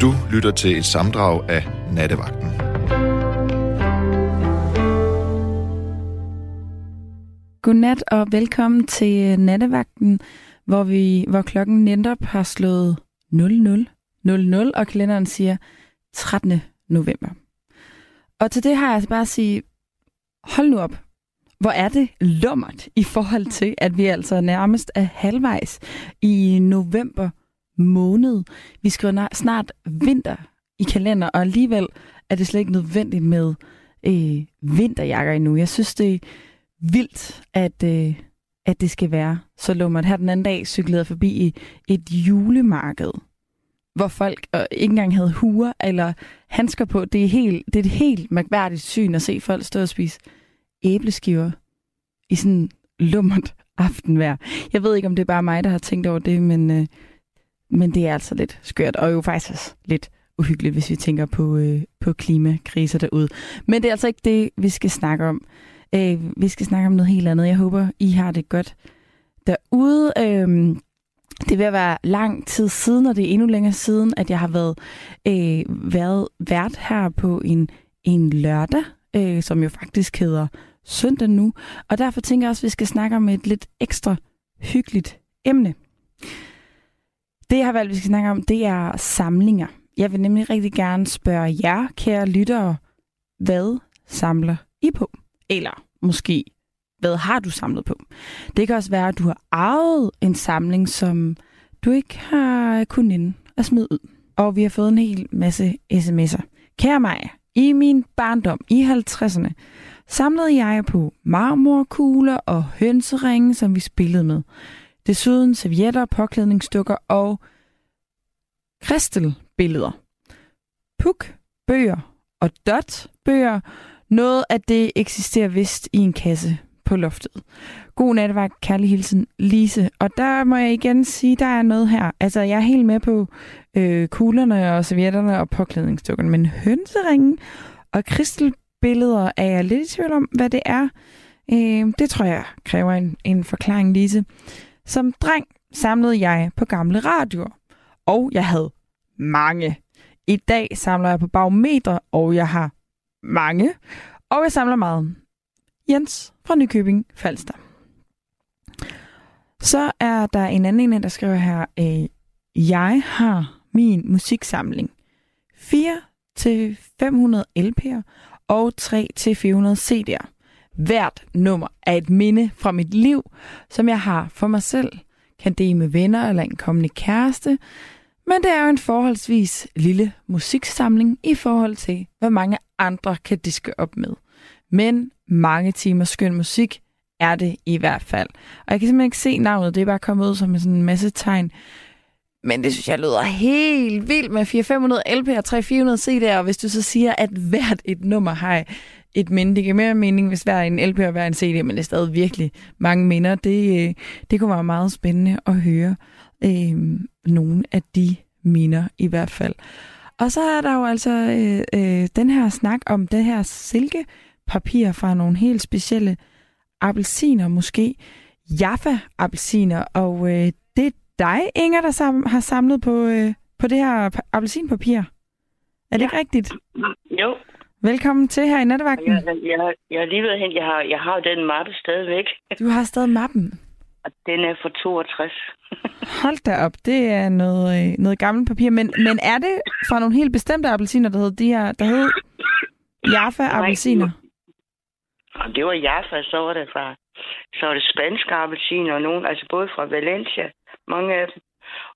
Du lytter til et samdrag af Nattevagten. Godnat og velkommen til øh, Nattevagten, hvor, vi, hvor klokken netop har slået 00.00, og kalenderen siger 13. november. Og til det har jeg altså bare at sige, hold nu op, hvor er det lummert i forhold til, at vi altså nærmest er halvvejs i november måned. Vi skriver snart vinter i kalender, og alligevel er det slet ikke nødvendigt med øh, vinterjakker endnu. Jeg synes, det er vildt, at, øh, at det skal være så lummert. Her den anden dag cyklede jeg forbi i et julemarked, hvor folk øh, ikke engang havde huer eller handsker på. Det er, helt, det er et helt mærkværdigt syn at se folk stå og spise æbleskiver i sådan lummert aftenvejr. Jeg ved ikke, om det er bare mig, der har tænkt over det, men, øh, men det er altså lidt skørt, og jo faktisk også lidt uhyggeligt, hvis vi tænker på, øh, på klimakriser derude. Men det er altså ikke det, vi skal snakke om. Øh, vi skal snakke om noget helt andet. Jeg håber, I har det godt derude. Øh, det vil være lang tid siden, og det er endnu længere siden, at jeg har været, øh, været vært her på en, en lørdag, øh, som jo faktisk hedder søndag nu. Og derfor tænker jeg også, at vi skal snakke om et lidt ekstra hyggeligt emne. Det, jeg har valgt, vi skal snakke om, det er samlinger. Jeg vil nemlig rigtig gerne spørge jer, kære lyttere, hvad samler I på? Eller måske, hvad har du samlet på? Det kan også være, at du har arvet en samling, som du ikke har kunnet inde og smide ud. Og vi har fået en hel masse sms'er. Kære mig, i min barndom i 50'erne samlede jeg på marmorkugler og hønseringe, som vi spillede med. Desuden servietter, påklædningsstykker og kristelbilleder. Puk, bøger og dot bøger. Noget af det eksisterer vist i en kasse på loftet. God natvagt, kærlig hilsen, Lise. Og der må jeg igen sige, der er noget her. Altså, jeg er helt med på øh, kuglerne og servietterne og påklædningsstykkerne, men hønseringen og kristelbilleder er jeg lidt i tvivl om, hvad det er. Øh, det tror jeg kræver en, en forklaring, Lise. Som dreng samlede jeg på gamle radioer, og jeg havde mange. I dag samler jeg på barometer, og jeg har mange, og jeg samler meget. Jens fra Nykøbing Falster. Så er der en anden en, der skriver her, øh, jeg har min musiksamling 4 til 500 LP'er og 3 til 400 CD'er. Hvert nummer er et minde fra mit liv, som jeg har for mig selv. Kan dele med venner eller en kommende kæreste. Men det er jo en forholdsvis lille musiksamling i forhold til, hvad mange andre kan diske op med. Men mange timer skøn musik er det i hvert fald. Og jeg kan simpelthen ikke se navnet, det er bare kommet ud som sådan en masse tegn. Men det synes jeg lyder helt vildt med 400 LP og 300 CD'er, og hvis du så siger, at hvert et nummer har et minde. Det giver mere mening, hvis hver en LP og hver en CD, men det er stadig virkelig mange minder. Det, øh, det kunne være meget spændende at høre øh, nogle af de minder i hvert fald. Og så er der jo altså øh, øh, den her snak om det her silkepapir fra nogle helt specielle appelsiner, måske Jaffa-appelsiner, og øh, det er dig, Inger, der sam- har samlet på, øh, på det her appelsinpapir. Er det ja. rigtigt? Jo, Velkommen til her i nattevagten. Jeg, jeg, jeg er lige ved hen. Jeg har, jeg har den mappe stadigvæk. Du har stadig mappen? Og den er fra 62. Hold da op, det er noget, øh, noget gammelt papir. Men, men er det fra nogle helt bestemte appelsiner, der hedder de her, der hed Jaffa-appelsiner? Det var Jaffa, så var det fra så var det spanske appelsiner og nogen, altså både fra Valencia, mange af dem,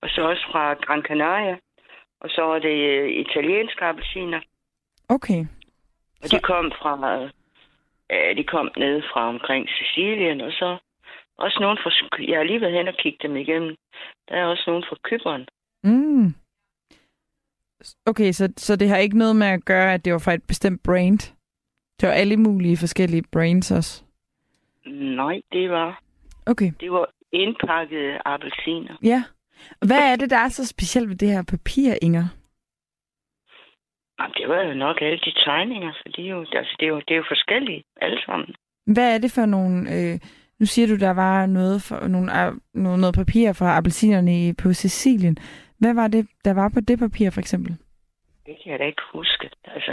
og så også fra Gran Canaria, og så var det øh, italienske appelsiner. Okay. Og så... de kom fra, øh, de kom ned fra omkring Sicilien, og så også nogen fra, jeg har lige været hen og kigget dem igennem. Der er også nogen fra Kyberen. Mm. Okay, så, så det har ikke noget med at gøre, at det var fra et bestemt brand? Det var alle mulige forskellige brands også? Nej, det var... Okay. Det var indpakkede appelsiner. Ja. Hvad er det, der er så specielt ved det her papir, Inger? Jamen, det var jo nok alle de tegninger, for det er jo, altså, det er jo, det er jo forskellige alle sammen. Hvad er det for nogle... Øh, nu siger du, der var noget, for, nogle, noget, noget papir fra appelsinerne på Sicilien. Hvad var det, der var på det papir, for eksempel? Det kan jeg da ikke huske. Altså,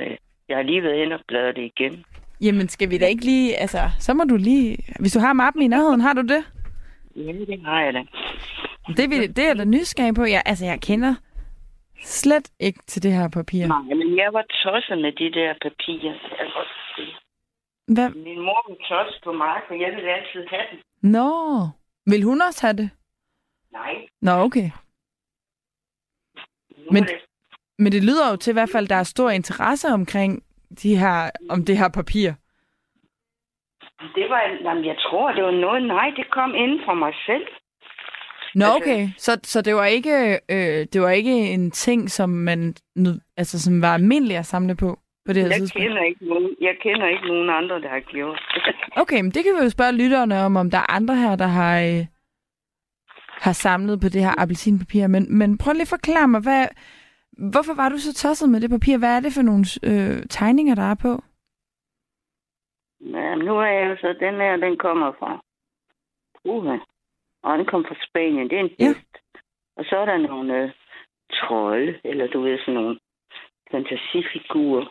jeg har lige været inde og bladret det igen. Jamen, skal vi da ikke lige... Altså, så må du lige... Hvis du har mappen i nærheden, har du det? Ja, det har jeg da. Det, vil, det er jeg da nysgerrig på. Jeg, altså, jeg kender slet ikke til det her papir. Nej, men jeg var tosset med de der papirer. Jeg. Hvad? Min mor var tosset på mig, for jeg ville altid have den. Nå, vil hun også have det? Nej. Nå, okay. nu Men- det- Men det lyder jo til i hvert fald, der er stor interesse omkring de her, om det her papir. Det var, jamen, jeg tror, det var noget, nej, det kom inden fra mig selv. Nå, Altså- okay. Så, så det var ikke øh, det var ikke en ting, som man altså som var almindelig at samle på på det her Jeg tidspunkt. kender, ikke nogen, jeg kender ikke nogen andre, der har gjort. Okay, men det kan vi jo spørge lytterne om, om der er andre her, der har øh, har samlet på det her appelsinpapir. Men, men prøv lige at forklare mig, hvad, hvorfor var du så tosset med det papir? Hvad er det for nogle øh, tegninger, der er på? Ja, nu er jeg jo så, den her, den kommer fra Uha. Og den kommer fra Spanien. Det er en Ja. hest. Og så er der nogle øh, trolde, eller du ved, sådan nogle fantasifigurer.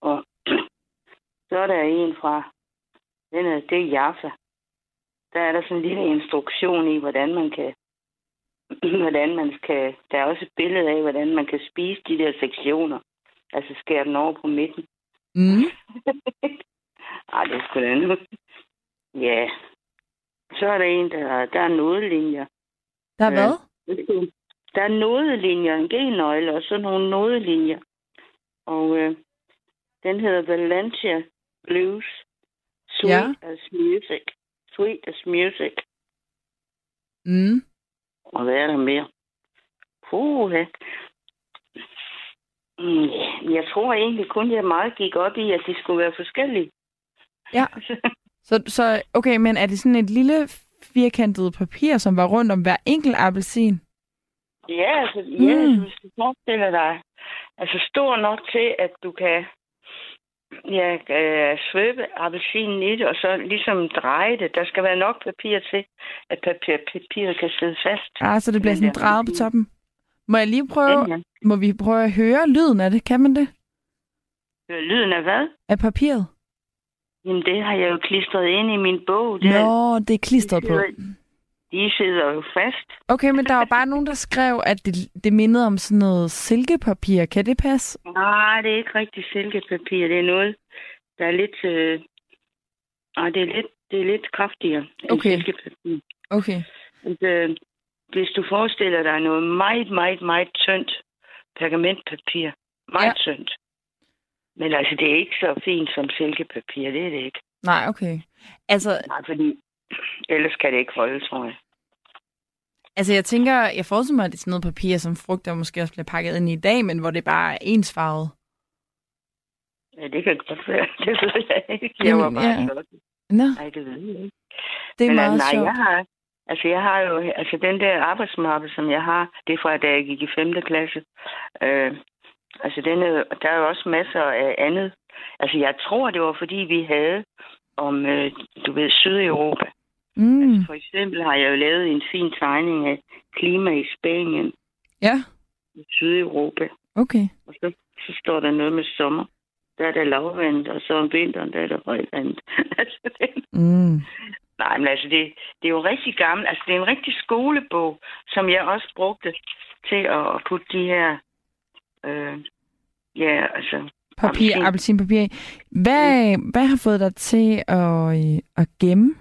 Og så er der en fra, den er, det er Jaffa. Der er der sådan en lille instruktion i, hvordan man kan hvordan man kan, der er også et billede af, hvordan man kan spise de der sektioner. Altså skære den over på midten. Mm. Ej, det er sgu da nu. Ja. Så er der en, der, der er nodelinjer. Der er Ja. hvad? Der er nodelinjer, en G-nøgle, og så nogle nodelinjer. Og øh, den hedder Valencia Blues. Sweet Ja. as music. Sweet as music. Mm. Og hvad er der mere? Puh, mm, jeg tror egentlig kun, jeg meget gik op i, at de skulle være forskellige. Ja. Så, så okay, men er det sådan et lille firkantet papir, som var rundt om hver enkelt appelsin? Ja, altså, ja, Mm. hvis du forestiller dig, altså stor nok til, at du kan ja, øh, svøbe appelsinen i det, og så ligesom dreje det. Der skal være nok papir til, at papir, papiret kan sidde fast. Ah, så det bliver sådan drejet på toppen. Må jeg lige prøve, Ja, ja. må vi prøve at høre lyden af det? Kan man det? Øh, Lyden af hvad? Af papiret? Jamen, det har jeg jo klistret ind i min bog. Det, Nå, det er klistret på. De sidder jo fast. Okay, men der var bare nogen, der skrev, at det, det mindede om sådan noget silkepapir. Kan det passe? Nej, det er ikke rigtig silkepapir. Det er noget, der er lidt... Øh... Ej, det er lidt, det er lidt kraftigere end Okay. silkepapir. Okay. Altså, øh, hvis du forestiller dig noget meget, meget, meget tyndt pergamentpapir. Meget ja. tyndt. Men altså, det er ikke så fint som silkepapir. Det er det ikke. Nej, okay. Altså, Nej, fordi ellers kan det ikke holde, tror jeg. altså jeg tænker, jeg forestiller mig, at det er sådan noget papir, som frugter måske også bliver pakket ind i dag, men hvor det bare er ensfarvet. Ja, det kan godt være. Det ved jeg ikke. Jeg var Jamen, bare ja. sådan. Nå, Nej, det ved jeg ikke. det er Men meget nej, sjovt. jeg har, altså jeg har jo, altså den der arbejdsmappe, som jeg har, det er fra da jeg gik i 5. klasse. Øh, altså den er, der er jo også masser af andet. Altså jeg tror, det var fordi, vi havde om, øh, du ved, Sydeuropa. Mm. Altså, for eksempel har jeg jo lavet en fin tegning af klima i Spanien, Ja, i Sydeuropa. okay. Og så, så står der noget med sommer. Der er der lavvand, og så om vinteren, der er der højvand. altså, det, Mm. Nej, men altså, det, det er jo rigtig gammelt. Altså, det er en rigtig skolebog, som jeg også brugte til at putte de her... Øh, ja, altså... Papir, Appelsin. appelsinpapir. Hvad, hvad har fået dig til at, øh, at gemme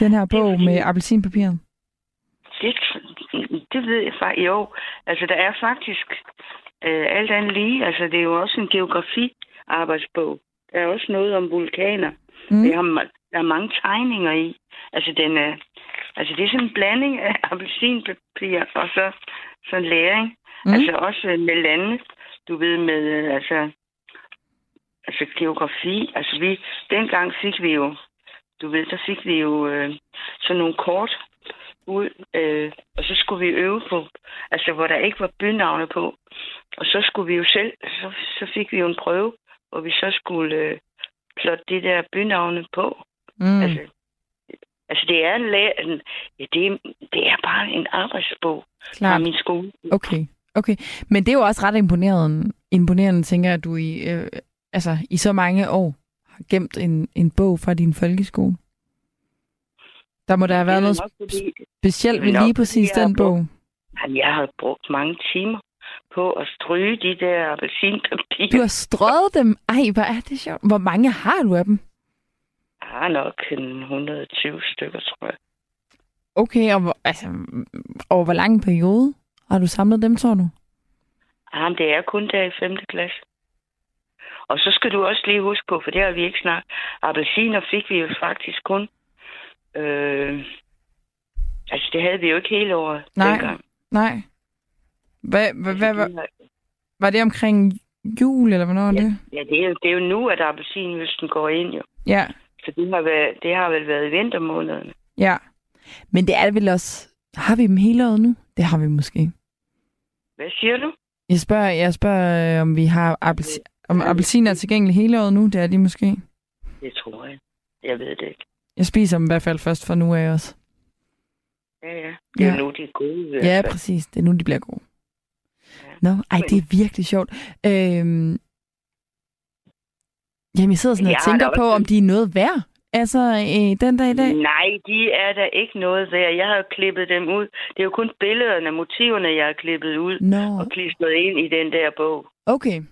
den her bog fordi- med appelsinpapiret? Det, det ved jeg faktisk. Jo, altså, der er faktisk øh, alt andet lige. Altså, det er jo også en geografi-arbejdsbog. Der er også noget om vulkaner. Mm. Det har, der er mange tegninger i. Altså, den er, altså det er sådan en blanding af appelsinpapir og så, så læring. Mm. Altså også med lande, du ved, med øh, altså, altså geografi. Altså vi, dengang fik vi jo, du ved, der fik vi jo øh, sådan nogle kort ud, øh, og så skulle vi øve på, altså hvor der ikke var bynavne på. Og så skulle vi jo selv, så, så fik vi jo en prøve, hvor vi så skulle øh, plotte de der bynavne på. Mm. Altså, altså det er en, læ- en ja, det, er, det er bare en arbejdsbog fra Klart. min skole. Okay, Okay, men det er jo også ret imponerende, imponerende tænker jeg, at du i, øh, altså, i så mange år har gemt en, en bog fra din folkeskole. Der må der have været noget fordi, specielt ved lige præcis den bog. Jamen, jeg har brugt mange timer på at stryge de der appelsinpapirer. Du har strøget dem. Ej, hvor er det sjovt. Hvor mange har du af dem? Jeg har nok en 120 stykker, tror jeg. Okay, og hvor, altså, over hvor lang en periode har du samlet dem, tror du? Jamen, det er kun der i 5. klasse. Og så skal du også lige huske på, for det har vi ikke snakket. Appelsiner fik vi jo faktisk kun. Øh, altså, det havde vi jo ikke hele året Nej. dengang. Nej. Hvad, hvad, hvad, hvad, Altså, har- var det omkring jul, eller hvornår var det? Ja, det er, jo, det er jo nu, at appelsinhøsten går ind jo. Ja, Så det har, været, det har vel været i vintermånederne. ja. Men det er vel også... Har vi dem hele året nu? Det har vi måske. Hvad siger du? Jeg spørger, jeg spørger øh, om vi har appelsi- om appelsiner er tilgængelige hele året nu. Det er de måske. Det tror jeg. Jeg ved det ikke. Jeg spiser dem i hvert fald først fra nu af også. Ja, ja. Det er Ja. nu, de er gode. Ja, fald. præcis. Det er nu, de bliver gode. Ja. Nå, ej, det er virkelig sjovt. Øhm, jamen, jeg sidder sådan og Jeg har tænker på, om de er noget værd. Altså, øh, den dag i dag. Nej, de er der ikke noget værd. Jeg har klippet dem ud. Det er jo kun billederne, motiverne, jeg har klippet ud Nå, og klistret ind i den der bog. okay.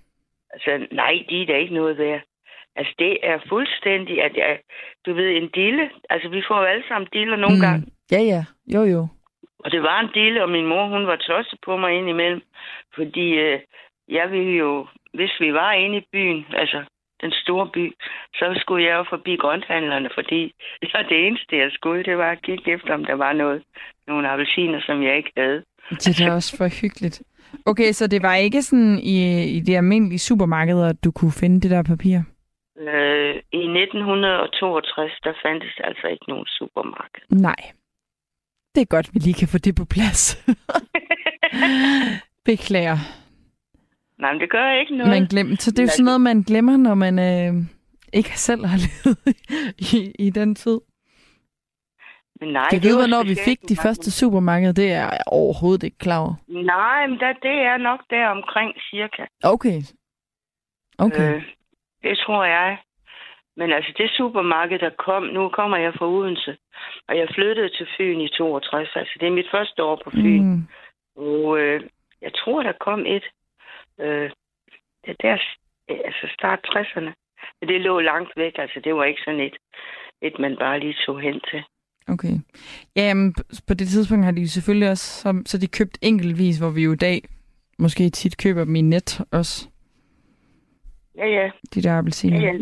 Altså, nej, de er da ikke noget værd. Altså, det er fuldstændig, at jeg, du ved, en dille. Altså, vi får jo alle sammen diller nogle mm. gange. Ja, ja. Jo, jo. Og det var en dille, og min mor, hun var tosset på mig indimellem. Fordi øh, jeg ville jo, hvis vi var inde i byen, altså den store by, så skulle jeg jo forbi grønthandlerne, fordi det var det eneste, jeg skulle. Det var at kigge efter, om der var noget, nogle appelsiner, som jeg ikke havde. Det er da også for hyggeligt. Okay, så det var ikke sådan i, i de almindelige supermarkeder, at du kunne finde det der papir? Øh, I 1962, der fandtes altså ikke nogen supermarked. Nej. Det er godt, vi lige kan få det på plads. Beklager. Nej, men det gør ikke noget. Man glem, så det er jo sådan noget, man glemmer, når man øh, ikke selv har levet i, i den tid. Men nej, ved, var hvornår vi fik de første supermarkeder. Det er jeg overhovedet ikke klar over. Nej, men der, det er nok der omkring cirka. Okay. Okay. Øh, det tror jeg. Men altså, det supermarked, der kom, nu kommer jeg fra Odense, og jeg flyttede til Fyn i 62, altså det er mit første år på Fyn. Mm. Og øh, jeg tror, der kom et, øh, det der, altså start 60'erne. Men det lå langt væk, altså det var ikke sådan et, et man bare lige tog hen til. Okay. Jamen, p- på det tidspunkt har de selvfølgelig også, så, så de købt enkeltvis, hvor vi jo i dag måske tit køber dem i net også, Ja, ja. de der ja, appelsiner. ja.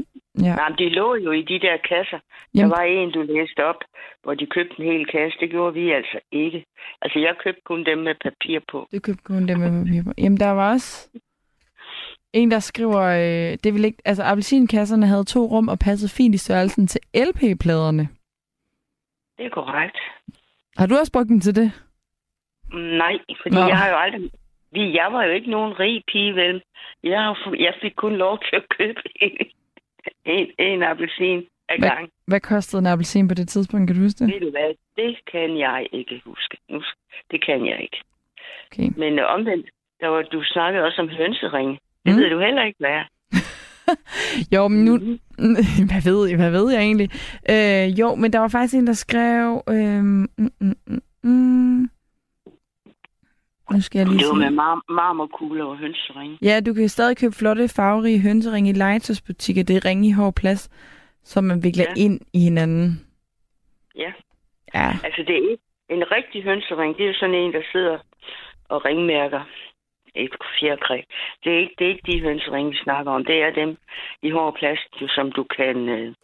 Ja. Nej, men de lå jo i de der kasser. Jamen- Der var en, du læste op, hvor de købte en hel kasse. Det gjorde vi altså ikke. Altså, jeg købte kun dem med papir på. Du købte kun dem med papir på. Jamen, der var også en, der skriver, øh, det vil ikke, altså appelsinkasserne havde to rum og passede fint i størrelsen til LP-pladerne. Det er korrekt. Har du også brugt dem til det? Nej, fordi Nå. Jeg har jo aldrig... Vi, jeg var jo ikke nogen rig pige, vel? Jeg, har, jeg fik kun lov til at købe en, en, en appelsin ad Hvad- gang. Hvad kostede en appelsin på det tidspunkt, kan du huske det? Ved du hvad? Det kan jeg ikke huske. Nu, det kan jeg ikke. Okay. Men omvendt, der var, du snakkede også om hønseringe. Det Mm. ved du heller ikke, hvad er. Jo, men nu, hvad ved jeg, hvad ved jeg egentlig? Øh, jo, men der var faktisk en, der skrev... Øh, mm, mm, mm. Nu skal jeg lige Det var med mar- marmorkugler og hønseringe. Ja, du kan stadig købe flotte, farverige hønseringe i legetøjsbutikker. Det er ringe i hård plads, som man vikler ja. Ja. ind i hinanden. Ja. Ja, Altså, det er ikke en rigtig hønsering. Det er jo sådan en, der sidder og ringmærker et fjerkræ. Det er ikke, det er ikke de hønseringe, vi snakker om. Det er dem i hård plast, som du kan... Øh,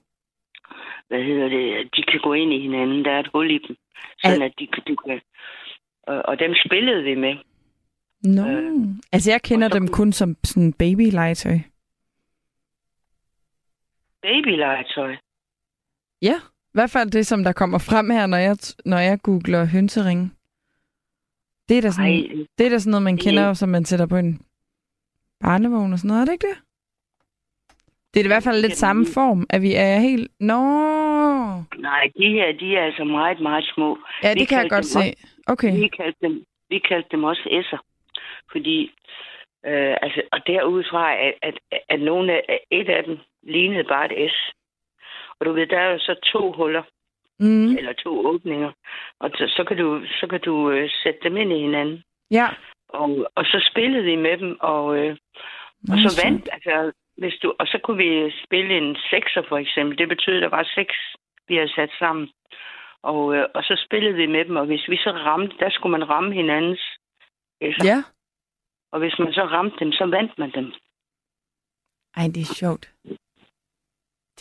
hvad hedder det? De kan gå ind i hinanden. Der er et hul i dem. Sådan at de, kan- du kan... Og, og dem spillede vi med. Nå. Øh, altså, jeg kender dem kunne- kun som sådan baby-legetøj. Babylegetøj. Ja, i hvert fald det, som der kommer frem her, når jeg, når jeg googler hønseringe. Det er da sådan, Ej, det er da sådan noget, man det- kender, som man sætter på en barnevogn og sådan noget, er det ikke det? Det er i hvert fald lidt samme form, at vi er helt... Nå! nej, de her, de er altså meget, meget små. Ja, Vi det kan jeg godt se. Okay. Vi kaldte dem, vi kaldte dem også S'er. Fordi, øh, altså, og derudfra, at, at, at nogle af, et af dem lignede bare et S. Og du ved, der er jo så to huller, Mm. eller to åbninger, og så, så kan du, så kan du øh, sætte dem ind i hinanden. Ja. Og, og så spillede vi med dem, og, øh, og så vandt, altså, hvis du, og så kunne vi spille en sekser for eksempel. Det betød, at der var seks, vi havde sat sammen. Og, øh, og så spillede vi med dem, og hvis vi så ramte, der skulle man ramme hinandens. S'er. Ja. Og hvis man så ramte dem, så vandt man dem. Ej, det er sjovt.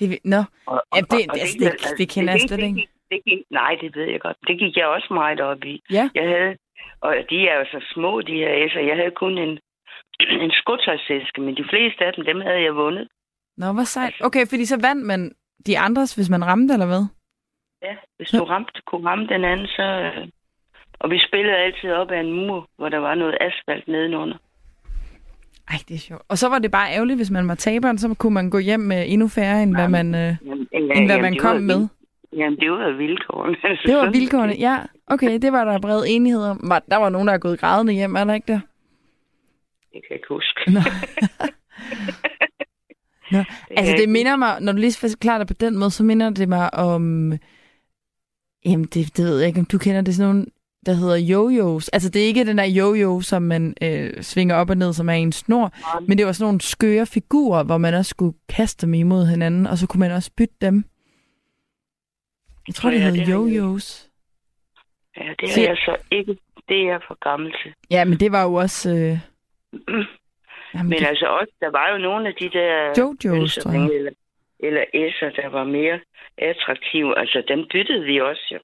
Det, nå, Og, Ja, det- og- og altså, gik- det- det kender jeg gik- slet det ikke. gik- Det gik, nej, det ved jeg godt. Det gik jeg også meget op i. ja. Jeg havde, og de er jo så små, de her S'er. Jeg havde kun en, en skotøjsæske, men de fleste af dem, dem havde jeg vundet. Nå, hvor sejt. Okay, fordi så vandt man de andres, hvis man ramte, eller hvad? Ja, hvis du ramte, kunne ramme den anden, så... øh, Og vi spillede altid op ad en mur, hvor der var noget asfalt nedenunder. Ej, det er sjovt. Og så var det bare ærgerligt, hvis man var taberen, så kunne man gå hjem med endnu færre, end hvad man, øh, Jamen, ja, end hvad man det kom var, med. Jamen, det var vilkårene. Altså, Det var vilkårene. Ja, okay, det var der bred enighed om. Var- Der var nogen, der er gået grædende hjem, er der ikke det? Det kan jeg ikke huske. Nå. Nå, altså det minder mig, når du lige forklarer det på den måde, så minder det mig om, jamen det, det ved jeg ikke, om du kender det, sådan nogle, der hedder yo-yos. Altså det er ikke den der yo-yo, som man øh, svinger op og ned, som er en snor, men det var sådan nogle skøre figurer, hvor man også skulle kaste dem imod hinanden, og så kunne man også bytte dem. Jeg tror, det ja, hedder det jeg- yo-yos. Ja, det er jeg så ikke. Det er jeg for gammel til. Ja, men det var jo også... Øh, jamen, Men det, altså også, der var jo nogle af de der... Jojos, tror jeg. Eller, eller S'er, der var mere attraktive. Altså, dem byttede vi også jo.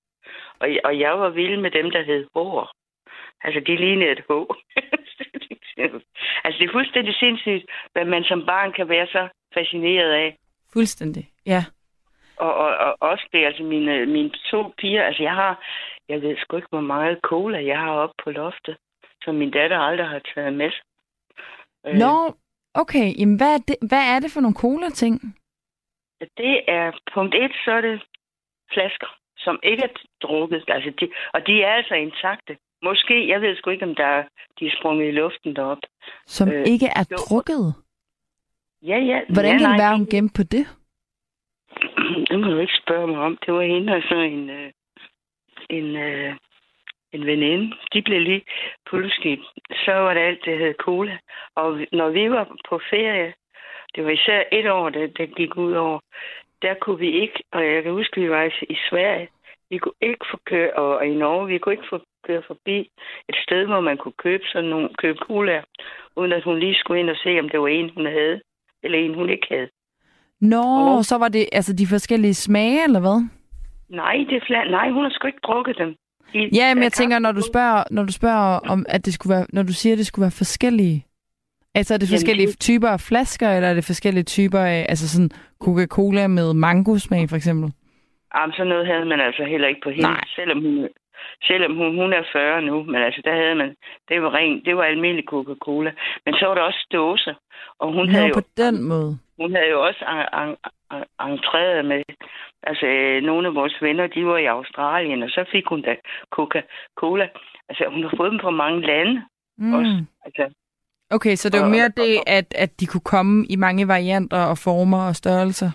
Og, og jeg var vild med dem, der hed hår. Altså, de lignede et H. altså, det er fuldstændig sindssygt, hvad man som barn kan være så fascineret af. Fuldstændig, ja. Og, og, og også det, altså mine, mine to piger, altså jeg har, jeg ved sgu ikke, hvor meget cola jeg har oppe på loftet, som min datter aldrig har taget med. Øh, Nå, okay. Jamen, hvad er det, hvad er det for nogle cola-ting? Det er punkt et, så er det flasker, som ikke er drukket. Altså de, og de er altså intakte. Måske, jeg ved sgu ikke, om der er, de er sprunget i luften derop. Som Øh, ikke er jo. drukket? Ja, ja. Hvordan ja, kan det være, hun gemte på det? Det må du ikke spørge mig om. Det var hende og så en, øh, en, øh, en veninde. De blev lige pludselig, så var det alt, det hed cola. Og når vi var på ferie, det var især et år, det, det gik ud over, der kunne vi ikke, og jeg kan huske, vi var i, i Sverige, vi kunne ikke få køre, og, i Norge, vi kunne ikke få køre forbi et sted, hvor man kunne købe sådan nogle, købe cola, uden at hun lige skulle ind og se, om det var en, hun havde, eller en, hun ikke havde. Nå, Og- så var det altså de forskellige smage, eller hvad? Nej, det er flat. Nej, hun har sgu ikke drukket dem. De, Ja, men jeg tænker, når du spørger, når du spørger om, at det skulle være, når du siger, at det skulle være forskellige, altså er det Jamen, forskellige det- typer af flasker, eller er det forskellige typer af, altså sådan Coca-Cola med mangosmag, for eksempel? Jamen, sådan noget havde man altså heller ikke på hende, Nej. selvom hun, selvom hun, hun er 40 nu. Men altså, der havde man, det var rent, det var almindelig Coca-Cola. Men så var der også dåser, og hun, havde Nå, jo, på den måde. hun havde jo også en- en- en- entreret med, altså øh, nogle af vores venner, de var i Australien, og så fik hun da Coca-Cola. Altså, hun har fået dem fra mange lande Mm. også. Altså, Okay, så det var mere det, at, at de kunne komme i mange varianter og former og størrelser.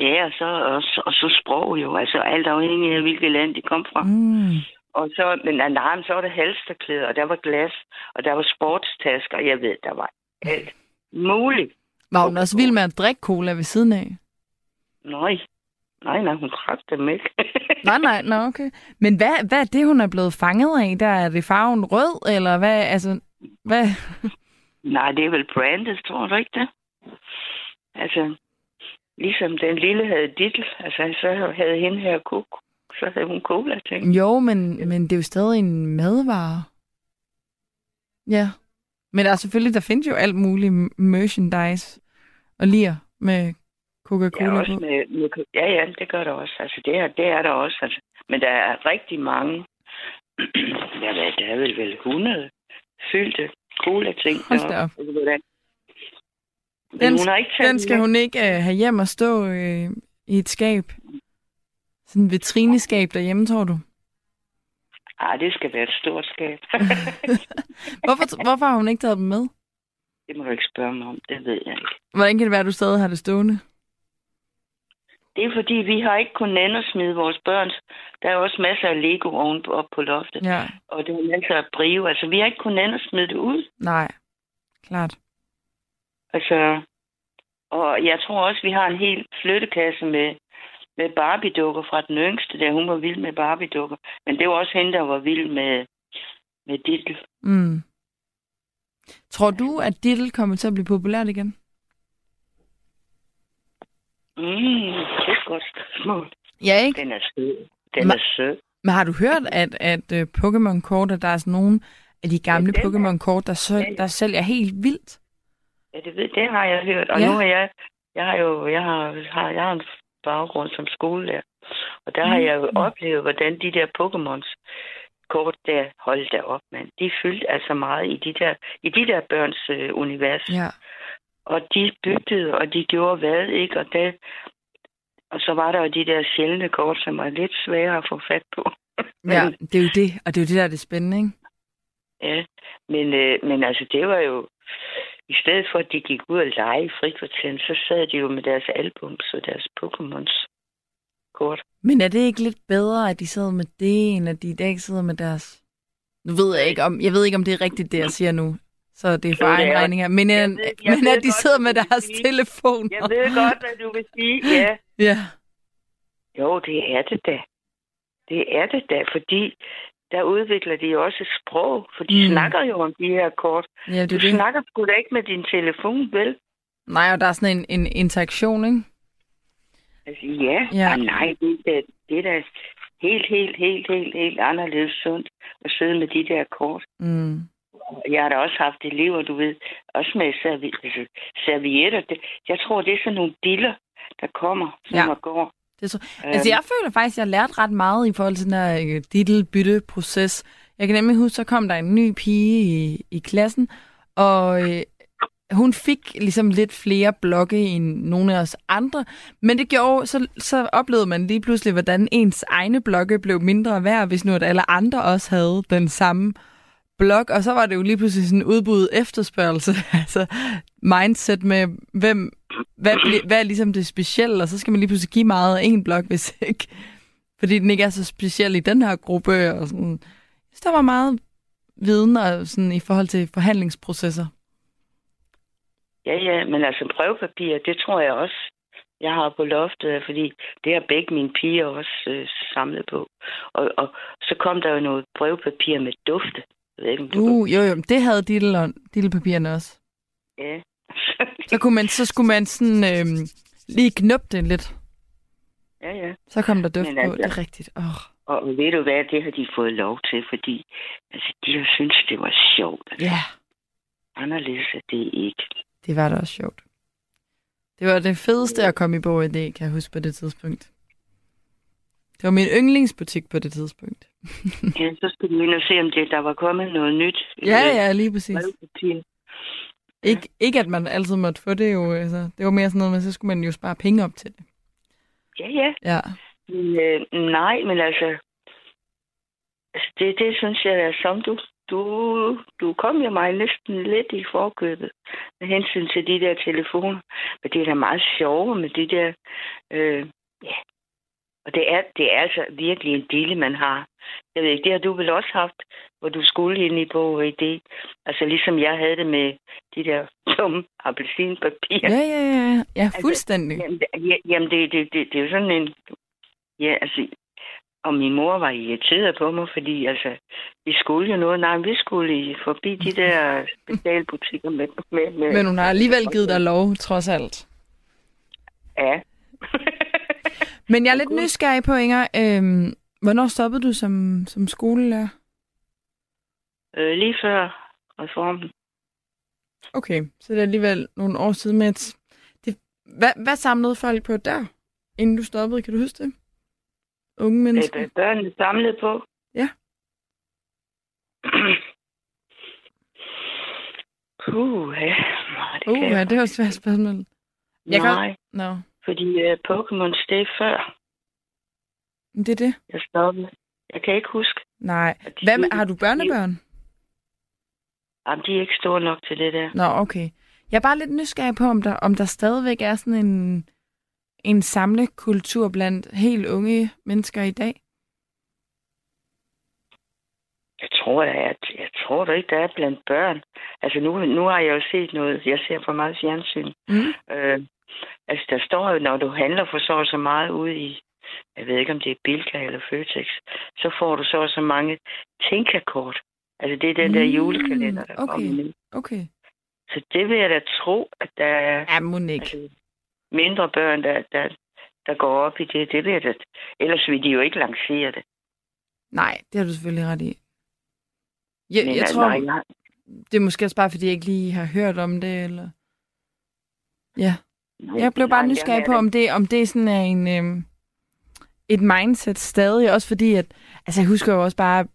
ja, og så, og, og så sprog jo, altså alt afhængig af, hvilket land de kom fra. Mm. Og så, men nej, nej, så var der halsterklæder, og der var glas, og der var sportstasker, jeg ved, der var alt muligt. Var hun også vild med at drikke cola ved siden af? Nej, nej, nej, hun drak dem ikke. Nej, nej, nå, okay. Men hvad, hvad er det, hun er blevet fanget af? Der er det farven rød, eller hvad? Altså, hvad? nej, det er vel brandet, tror du ikke det? Altså, ligesom den lille havde dittel, altså så havde hende her kok, så havde hun cola, tænkte Jo, men, men det er jo stadig en madvare. Ja. Men der er selvfølgelig, der findes jo alt muligt merchandise og lir med Coca-Cola Ja, også med, med, ja, ja, det gør der også. Altså, det er, det er der også. Altså. Men der er rigtig mange. ved, der er vel vel 100 fyldte cola-ting. Hold da op. Altså, Men Den, hun har ikke taget den skal med. hun ikke uh, have hjem og stå uh, i et skab. Sådan et vitrineskab derhjemme, tror du? Ah, det skal være et stort skab. hvorfor, hvorfor har hun ikke taget dem med? det må du ikke spørge mig om. Det ved jeg ikke. Hvordan kan det være, at du stadig har det stående? Det er fordi, vi har ikke kun nænde at smide vores børn. Der er også masser af Lego oven op på loftet. Ja, Og der er masser af brive. Altså, vi har ikke kun nænde at smide det ud. nej. Klart. Altså, og jeg tror også, vi har en hel flyttekasse med, med Barbie-dukker fra den yngste, der hun var vild med Barbie-dukker. Men det var også hende, der var vild med, med Dittel. Mm. Tror du, at Diddle kommer til at blive populært igen? Mm, det er et godt spørgsmål. Ja, ikke? Den er sød. Den Ma- er sød. Men har du hørt, at, at uh, Pokémon-kort, at der er sådan nogle af de gamle Ja, dem er- Pokémon-kort, der, så, der sælger helt vildt? Ja, det, ved, det har jeg hørt. Og Ja. nu har jeg, jeg har jo, jeg har, har, jeg har en baggrund som skolelærer. Og der har jeg jo Mm. oplevet, hvordan de der Pokémons kort der, hold da op, mand. De fyldte altså meget i de der, i de der børns øh, univers. Ja. Og de byttede, og de gjorde hvad, ikke? Og, det, og så var der jo de der sjældne kort, som var lidt svære at få fat på. ja, det er jo det, og det er jo det, der er det spændende, ikke? Ja, men, øh, men altså, det var jo... I stedet for, at de gik ud og lege i frikvarteren, så sad de jo med deres albums og deres Pokémons kort. Men er det ikke lidt bedre, at de sidder med det, end at de i dag sidder med deres... Nu ved jeg ikke, om, jeg ved ikke, om det er rigtigt, det jeg siger nu. Så det er for egen regning her. Men, en, ved- jeg men ved at de godt, sidder med deres sige. telefoner. Jeg ved godt, hvad du vil sige. Ja, Ja. jo, det er det da. Det er det da, fordi der udvikler de også et sprog, for de Mm. snakker jo om de her kort. ja, det Du det. snakker sgu da ikke med din telefon, vel? Nej, og der er sådan en, en interaktion, ikke? Altså, ja, Ja. ja. nej, det, er det er da helt, helt, helt, helt, helt anderledes sundt at sidde med de der kort. Mm. Jeg har da også haft elever, du ved, også med servi- altså, servietter. Det, jeg tror, det er sådan nogle diller, der kommer, som Ja. ja. går. Det så, altså, jeg føler faktisk, at jeg har lært ret meget i forhold til den her øh, diddle-bytte-proces. Jeg kan nemlig huske, så kom der en ny pige i, i klassen, og øh, hun fik ligesom lidt flere blokke end nogle af os andre, men det gjorde, så, så oplevede man lige pludselig, hvordan ens egne blokke blev mindre værd, hvis nu at alle andre også havde den samme blog, og så var det jo lige pludselig sådan en udbud efterspørgsel, altså mindset med, hvem, hvad, hvad er ligesom det specielle, og så skal man lige pludselig give meget af en blog, hvis ikke, fordi den ikke er så speciel i den her gruppe, og sådan. Så der var meget viden og sådan, i forhold til forhandlingsprocesser. Ja, ja, men altså brevpapir, det tror jeg også, jeg har på loftet, fordi det har begge mine piger også øh, samlet på. Og, og så kom der jo noget brevpapir med dufte. Jeg ved ikke, om du Uh, jo, jo, det havde Diddle-papirerne også. Ja. Så, kunne man, så skulle man sådan øhm, lige knuppe det lidt. ja, ja. Så kom der duft Men på, altså- det er rigtigt. Oh. Og ved du hvad, det har de fået lov til, fordi altså, de har syntes, det var sjovt. Altså, Ja, Anderledes er det ikke. det var da også sjovt. Det var det fedeste at komme i bog i det, kan jeg huske på det tidspunkt. Det var min yndlingsbutik på det tidspunkt. Ja, så skulle vi ind og se, om det, der var kommet noget nyt. Ja, ja, lige præcis. Brevpapir. Ikke, ikke at man altid måtte få det jo. Altså, det var mere sådan noget, men så skulle man jo spare penge op til det. Ja, ja. Ja. Men, øh, nej, men altså, altså det, det synes jeg er som du, du, du kom jo mig næsten lidt i forkøbet med hensyn til de der telefoner. Men det er da meget sjovere med de der, øh, ja. Og det er, det er altså virkelig en dille, man har. Jeg ved ikke, det har du vel også haft, hvor du skulle ind i bog og idé. Altså ligesom jeg havde det med de der dumme appelsinpapir. Ja, ja, ja. Ja, fuldstændig. Jamen, det- ja, jamen det, det, det, det er jo sådan en... Ja, altså... Og min mor var irriteret på mig, fordi altså, vi skulle jo noget. Nej, vi skulle i- forbi de der specialbutikker med... med, med Men hun har alligevel givet dig lov, trods alt. Ja. Men jeg er lidt nysgerrig på, Inger. Øhm, hvornår stoppede du som, som skolelærer? øh, lige før reformen. Okay, så det er alligevel nogle år siden med et... Det, hvad, hvad samlede folk på der, inden du stoppede? Kan du huske det? Unge mennesker? Øh, børnene samlede på. Ja. Puh, ja. Nej, det Uh, kan ja, det var et svært spørgsmål. jeg kan- Nej, Nå, fordi uh, Pokémon steg før det er det. jeg stoppede. Jeg kan ikke huske. Nej. Hvad med, har du børnebørn? Jamen, de er ikke store nok til det der. Nå, okay. Jeg er bare lidt nysgerrig på, om der, om der stadigvæk er sådan en, en samlekultur blandt helt unge mennesker i dag. Jeg tror, der er, jeg tror da ikke, der er blandt børn. Altså, nu, nu har jeg jo set noget. Jeg ser for meget fjernsyn. Mm. Øh, altså, der står jo, når du handler for så og så meget ude i, jeg ved ikke, om det er Bilka eller Føtex, så får du så og så mange tænkerkort. Altså, det er den der Mm, julekalender, der okay. kommer. Okay. Så det vil jeg da tro, at der er Ja, ikke. altså, mindre børn, der, der, der går op i det. Det vil jeg da. Ellers vil de jo ikke lancere det. Nej, det har du selvfølgelig ret i. Jeg, Men, jeg altså, tror, nej, nej, det er måske også bare, fordi jeg ikke lige har hørt om det, eller... Ja. Jeg blev bare nysgerrig på, om det, om det sådan er en, øhm, et mindset stadig. Også fordi, at altså jeg husker jo også bare,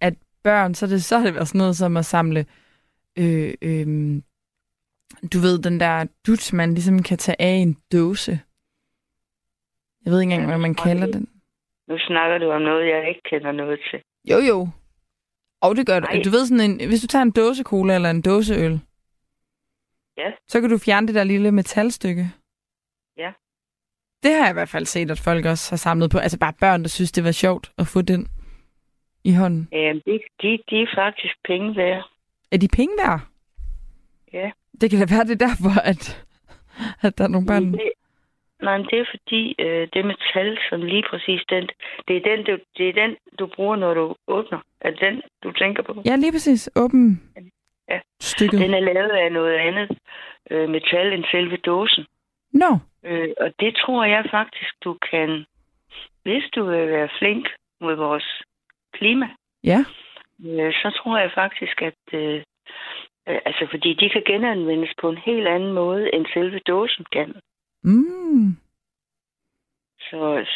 at børn, så det, så har det været sådan noget som at samle, øh, øh, du ved, den der duts, man ligesom kan tage af en dåse. Jeg ved ikke engang, hvad man kalder den. Nu snakker du om noget, jeg ikke kender noget til. Jo, jo. Og det gør du. Du ved sådan en, hvis du tager en dåse cola eller en dåse øl, Ja. så kan du fjerne det der lille metalstykke. Ja. Det har jeg i hvert fald set, at folk også har samlet på. Altså bare børn, der synes, det var sjovt at få den i hånden. Øhm, de, de, de er faktisk penge værd. Er de penge værd? Ja. Det kan da være, det er derfor, at, at der er nogle børn. Det, nej, men det er fordi, øh, det metal, som lige præcis den, det er den, du, det er den, du bruger, når du åbner. Er det den, du tænker på? Ja, lige præcis. Åben Ja. stykket. Den er lavet af noget andet øh, metal end selve dåsen. Nå, Øh, og det tror jeg faktisk, du kan, hvis du vil være flink mod vores klima, ja. øh, så tror jeg faktisk, at øh, øh, altså fordi de kan genanvendes på en helt anden måde, end selve dåsen kan. Mm. Så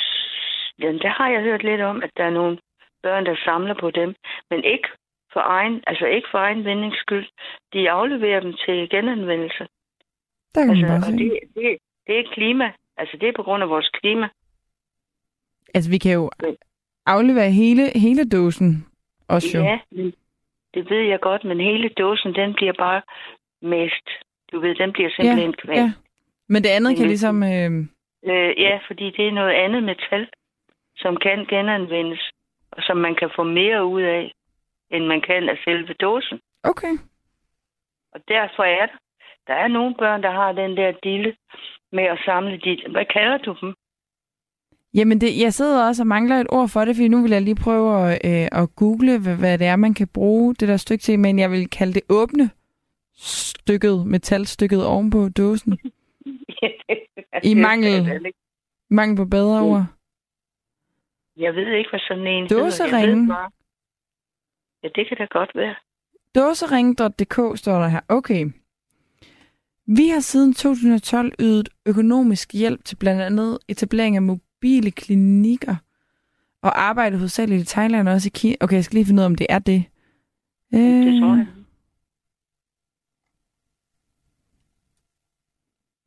jamen, der har jeg hørt lidt om, at der er nogle børn, der samler på dem, men ikke for egen, altså ikke for egen vindings skyld. De afleverer dem til genanvendelse. Der kan Altså, man bare det, det, det er klima. Altså, det er på grund af vores klima. Altså, vi kan jo aflevere hele, hele dåsen også jo. Ja, det ved jeg godt, men hele dåsen, den bliver bare mest. Du ved, den bliver simpelthen ja, ja. Men det andet kan Men- ligesom... Øh, Øh, ja, fordi det er noget andet metal, som kan genanvendes, og som man kan få mere ud af, end man kan af selve dåsen. okay. Og derfor er der, der er nogle børn, der har den der dille med at samle de, hvad kalder du dem? Jamen, det, jeg sidder også og mangler et ord for det, fordi nu vil jeg lige prøve at, øh, at google, hvad, hvad det er, man kan bruge det der stykke til, men jeg vil kalde det åbne stykket, metalstykket ovenpå dåsen. I mangel- Mangel på bedre Mm. ord. Jeg ved ikke, hvad sådan en Dåseringen. hedder. Ja, det kan da godt være. Dåsering.dk står der her. Okay. Vi har siden 2012 ydet økonomisk hjælp til blandt andet etablering af mobile klinikker og arbejdet hovedsageligt i Thailand og også i Kina. Okay, jeg skal lige finde ud af, om det er det. Det tror jeg.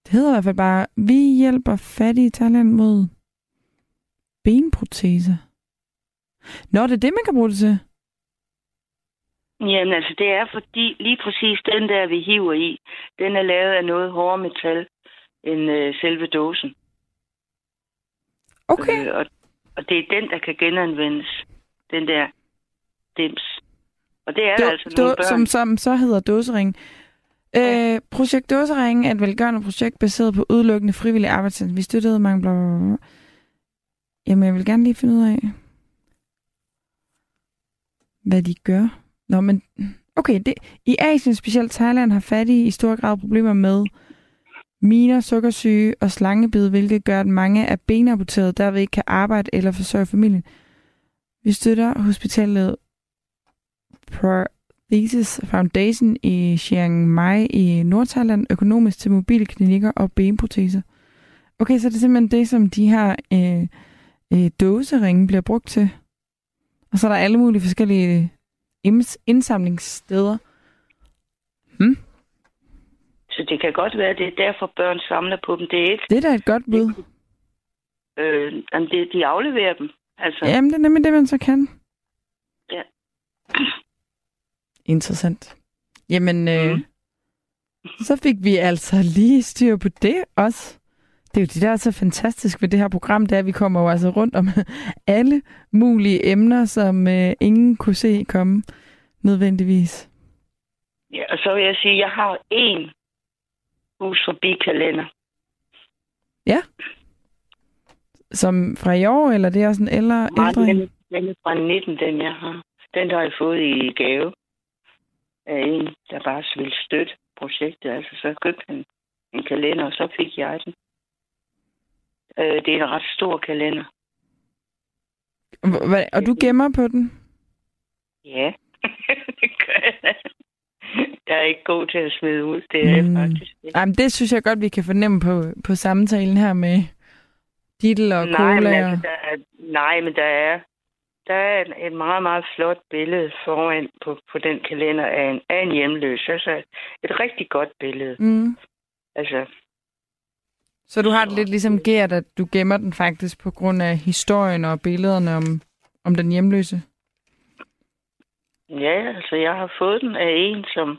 Det hedder i hvert fald bare, vi hjælper fattige i Thailand mod benproteser. Nå, det er det, man kan bruge det til. Jamen altså, det er fordi lige præcis den der, vi hiver i, den er lavet af noget hårdere metal end øh, selve dåsen. Okay. Øh, og, og det er den, der kan genanvendes. Den der dims. Og det er der altså nogle børn. som, som så hedder dåsering. Øh, projekt Dåsering er et velgørende projekt baseret på udelukkende frivillig arbejdsindsats. Vi støttede mange bla, bla, bla. Jamen, jeg vil gerne lige finde ud af, hvad de gør. Nå, men okay, det, i Asien, specielt Thailand, har fattige i stor grad problemer med miner, sukkersyge og slangebid, hvilket gør, at mange er benamputerede, derved ikke kan arbejde eller forsørge familien. Vi støtter hospitalet Prothesis Foundation i Chiang Mai i Nordthailand økonomisk til mobile klinikker og benproteser. Okay, så det er simpelthen det, som de her øh, øh, dåseringe bliver brugt til. Og så er der alle mulige forskellige indsamlingssteder. Hmm? Så det kan godt være, at det er derfor, børn samler på dem. Det er ikke, Det er da et godt bud. øh, det, de afleverer dem. Altså, Jamen, det er nemlig det, man så kan. Interessant. Jamen, øh, Mm. så fik vi altså lige styr på det også. Det er jo det, der er så fantastisk ved det her program, det er, at vi kommer jo altså rundt om alle mulige emner, som øh, ingen kunne se komme nødvendigvis. Ja, og så vil jeg sige, at jeg har én hus forbi kalender. Som fra i år, eller det er også en ældre, Nej, den, den er fra 19, den jeg har. Den har jeg fået i gave af en, der bare ville støtte projektet. Altså, så købte han en kalender, og så fik jeg den. Øh, det er en ret stor kalender. Hva- Og du gemmer på den? Ja, det gør jeg. Jeg er ikke god til at smide ud, det er Mm. faktisk ikke. Jamen, det synes jeg godt, vi kan fornemme på, på samtalen her med Dittel og Nej, men, Cola. altså, og- der er, nej, men der er, der er et, et meget, meget flot billede foran på, på den kalender af en, af en hjemløs. Altså et rigtig godt billede. Mm. Altså, Så du har det lidt ligesom Gert, at du gemmer den faktisk på grund af historien og billederne om, om den hjemløse? ja, altså jeg har fået den af en, som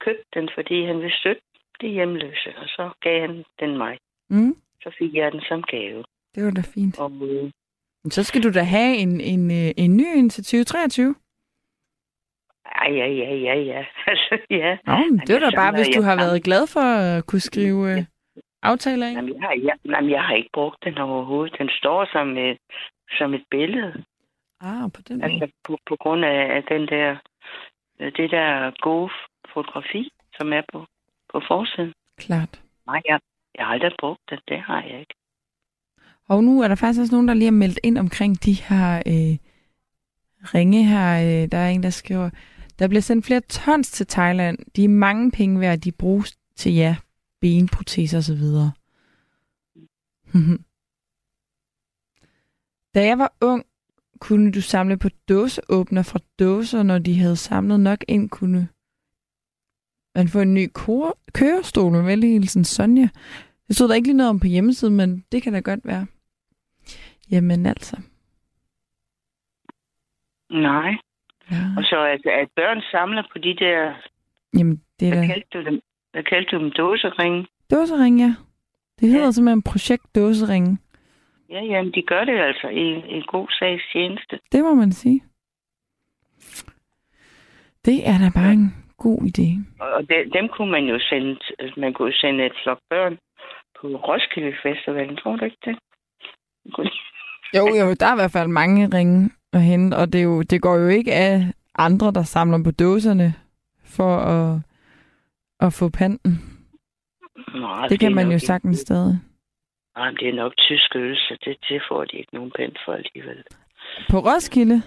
købte den, fordi han ville støtte det hjemløse. Og så gav han den mig. Mm. Så fik jeg den som gave. Det var da fint. Og øh, Men Så skal du da have en, en, øh, en ny en til 2023. ja, ja, ja, ja, ja. Altså, ja. Nå, det var da bare, hvis du har været glad for at kunne skrive øh, aftaler ind. Jamen, jeg, har, jeg, jamen, jeg har ikke brugt den overhovedet. Den står som et, som et billede. Ah, på den måde. Altså på, på grund af, den der, det der gode fotografi, som er på, på forsiden. Klart. Nej, jeg, jeg har aldrig brugt det. Det har jeg ikke. Og nu er der faktisk også nogen, der lige har meldt ind omkring de her øh, ringe her. Øh, der er en, der skriver, der bliver sendt flere tons til Thailand. De er mange penge værd, de bruges til, ja, benproteser og så videre. da jeg var ung, kunne du samle på dåseåbner fra dåser, når de havde samlet nok ind, kunne man få en ny kor- kørestol med velhilsen Sonja. Det stod der ikke lige noget om på hjemmesiden, men det kan da godt være. Jamen altså. Nej. Ja. Og så at, at børn samler på de der, Jamen, det er hvad da kaldte du dem? Hvad kaldte du dem? Dåsering? dåsering, ja. Det hedder Ja. simpelthen projekt dåsering. Ja, jamen, de gør det altså i en god sags tjeneste. Det må man sige. Det er da bare en god idé. Og de, dem kunne man jo sende, man kunne sende et flok børn på Roskilde Festivalen, tror du ikke det? Jo, jo, der er i hvert fald mange ringe at hente, og det, er jo, det går jo ikke af andre, der samler på dåserne for at, at få panten. Nej, Det kan man jo ikke- sagtens stadig. Nej, men det er nok tysk øl, så det, det får de ikke nogen pænt for alligevel. På Roskilde?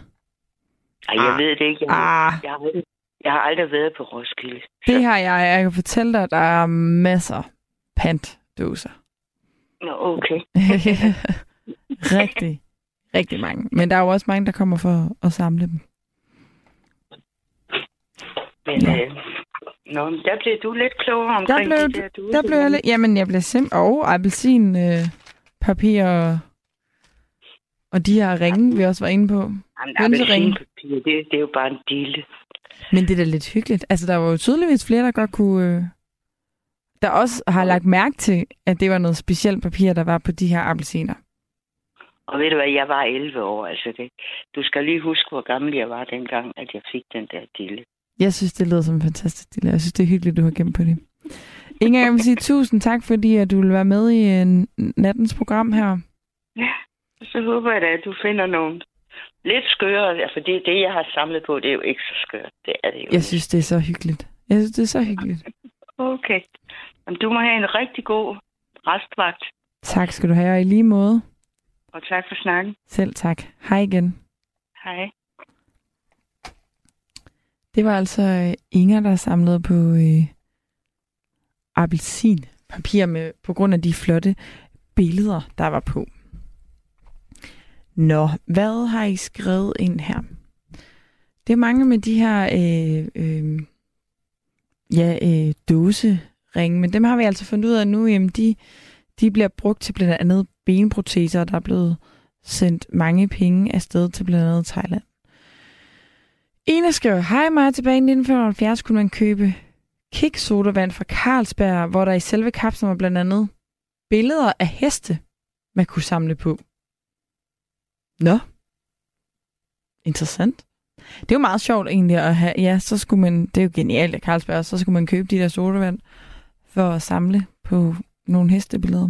Ej, jeg Ah. ved det ikke. Jeg, Ah, jeg, har, aldrig, jeg har aldrig været på Roskilde. det har jeg. Jeg kan fortælle dig, at der er masser pantdåser. Nå, okay. rigtig, rigtig mange. Men der er jo også mange, der kommer for at samle dem. Men, Ja. øh, nå, men der blev du lidt klogere Der omkring blev, det der. Du, der blev jeg lidt... Jamen, jeg blev simpelthen... Og appelsin, øh, papir og, og de her ringe, vi også var inde på. Jamen, appelsinpapir, det, det er jo bare en dille. Men det er da lidt hyggeligt. Altså, der var jo tydeligvis flere, der godt kunne... Øh, der også har lagt mærke til, at det var noget specielt papir, der var på de her appelsiner. Og ved du hvad, jeg var 11 år, altså det. Du skal lige huske, hvor gammel jeg var dengang, at jeg fik den der dille. Jeg synes, det lyder som en fantastisk del. Jeg synes, det er hyggeligt, du har gemt på det. Inger, jeg vil sige tusind tak, fordi at du vil være med i øh, nattens program her. Ja, så håber jeg da, at du finder nogen lidt skøre, ja, for det, det, jeg har samlet på, det er jo ikke så skørt. Det er det jo. Jeg synes, det er så hyggeligt. Jeg synes, det er så hyggeligt. Okay. Jamen, du må have en rigtig god restvagt, Tak skal du have, og i lige måde. og tak for snakken. Selv tak. Hej igen. Hej. Det var altså øh, Inger, der samlede på øh, appelsinpapir med, på grund af de flotte billeder, der var på. Nå, hvad har I skrevet ind her? Det er mange med de her øh, øh, ja, øh, dåseringe, men dem har vi altså fundet ud af nu, jamen de, de bliver brugt til blandt andet benproteser, og der er blevet sendt mange penge afsted til blandt andet Thailand. Ina skriver, hej mig tilbage i 1975 kunne man købe kiksodavand fra Carlsberg, hvor der i selve kapslen var blandt andet billeder af heste, man kunne samle på. Nå. Interessant. Det er jo meget sjovt egentlig at have, ja, så skulle man, det er jo genialt af Carlsberg, så skulle man købe de der sodavand for at samle på nogle hestebilleder.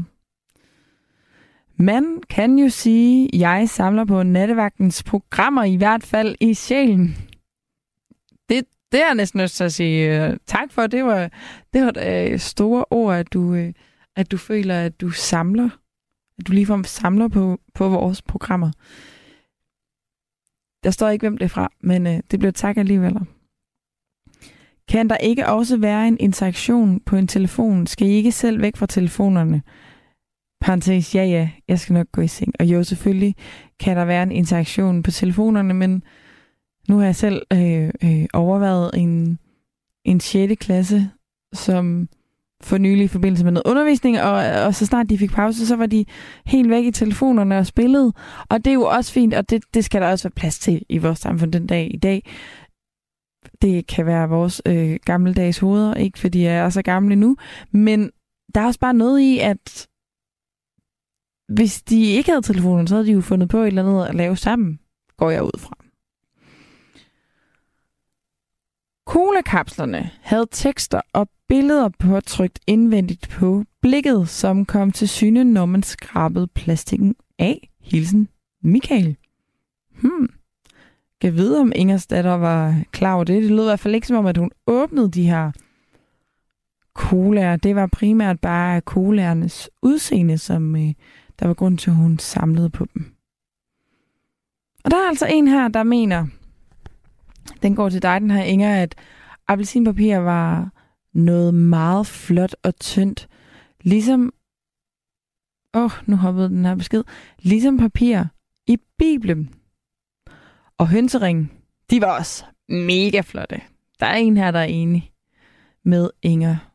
Man kan jo sige, at jeg samler på nattevagtens programmer, i hvert fald i sjælen. Det, er jeg næsten nødt til at sige uh, tak for. Det var, det var et store ord, at du, uh, at du føler, at du samler, at du ligefrem samler på, på vores programmer. Der står ikke, hvem det er fra, men uh, det bliver tak alligevel. Kan der ikke også være en interaktion på en telefon? Skal I ikke selv væk fra telefonerne? Parenthes, ja ja, jeg skal nok gå i seng. Og jo, selvfølgelig kan der være en interaktion på telefonerne, men nu har jeg selv øh, øh, overvejet en, en 6. klasse, som for nylig i forbindelse med noget undervisning, og, og så snart de fik pause, så var de helt væk i telefonerne og spillede. Og det er jo også fint, og det, det skal der også være plads til i vores samfund den dag i dag. Det kan være vores øh, gammeldags hoveder, ikke fordi jeg er så gammel nu, men der er også bare noget i, at hvis de ikke havde telefonen, så havde de jo fundet på et eller andet at lave sammen, går jeg ud fra. Cola-kapslerne havde tekster og billeder påtrykt indvendigt på blikket, som kom til syne, når man skrabede plastikken af. Hilsen Michael. Hmm. Kan vide, om Ingers datter var klar over det. Det lød i hvert fald ikke som om, at hun åbnede de her colaer. Det var primært bare colaernes udseende, som øh, der var grund til, at hun samlede på dem. Og der er altså en her, der mener, den går til dig, den her Inger, at appelsinpapir var noget meget flot og tyndt. Ligesom, åh, oh, nu hoppede den her besked, ligesom papir i Bibelen. Og hønsering, de var også mega flotte. Der er en her, der er enig med Inger.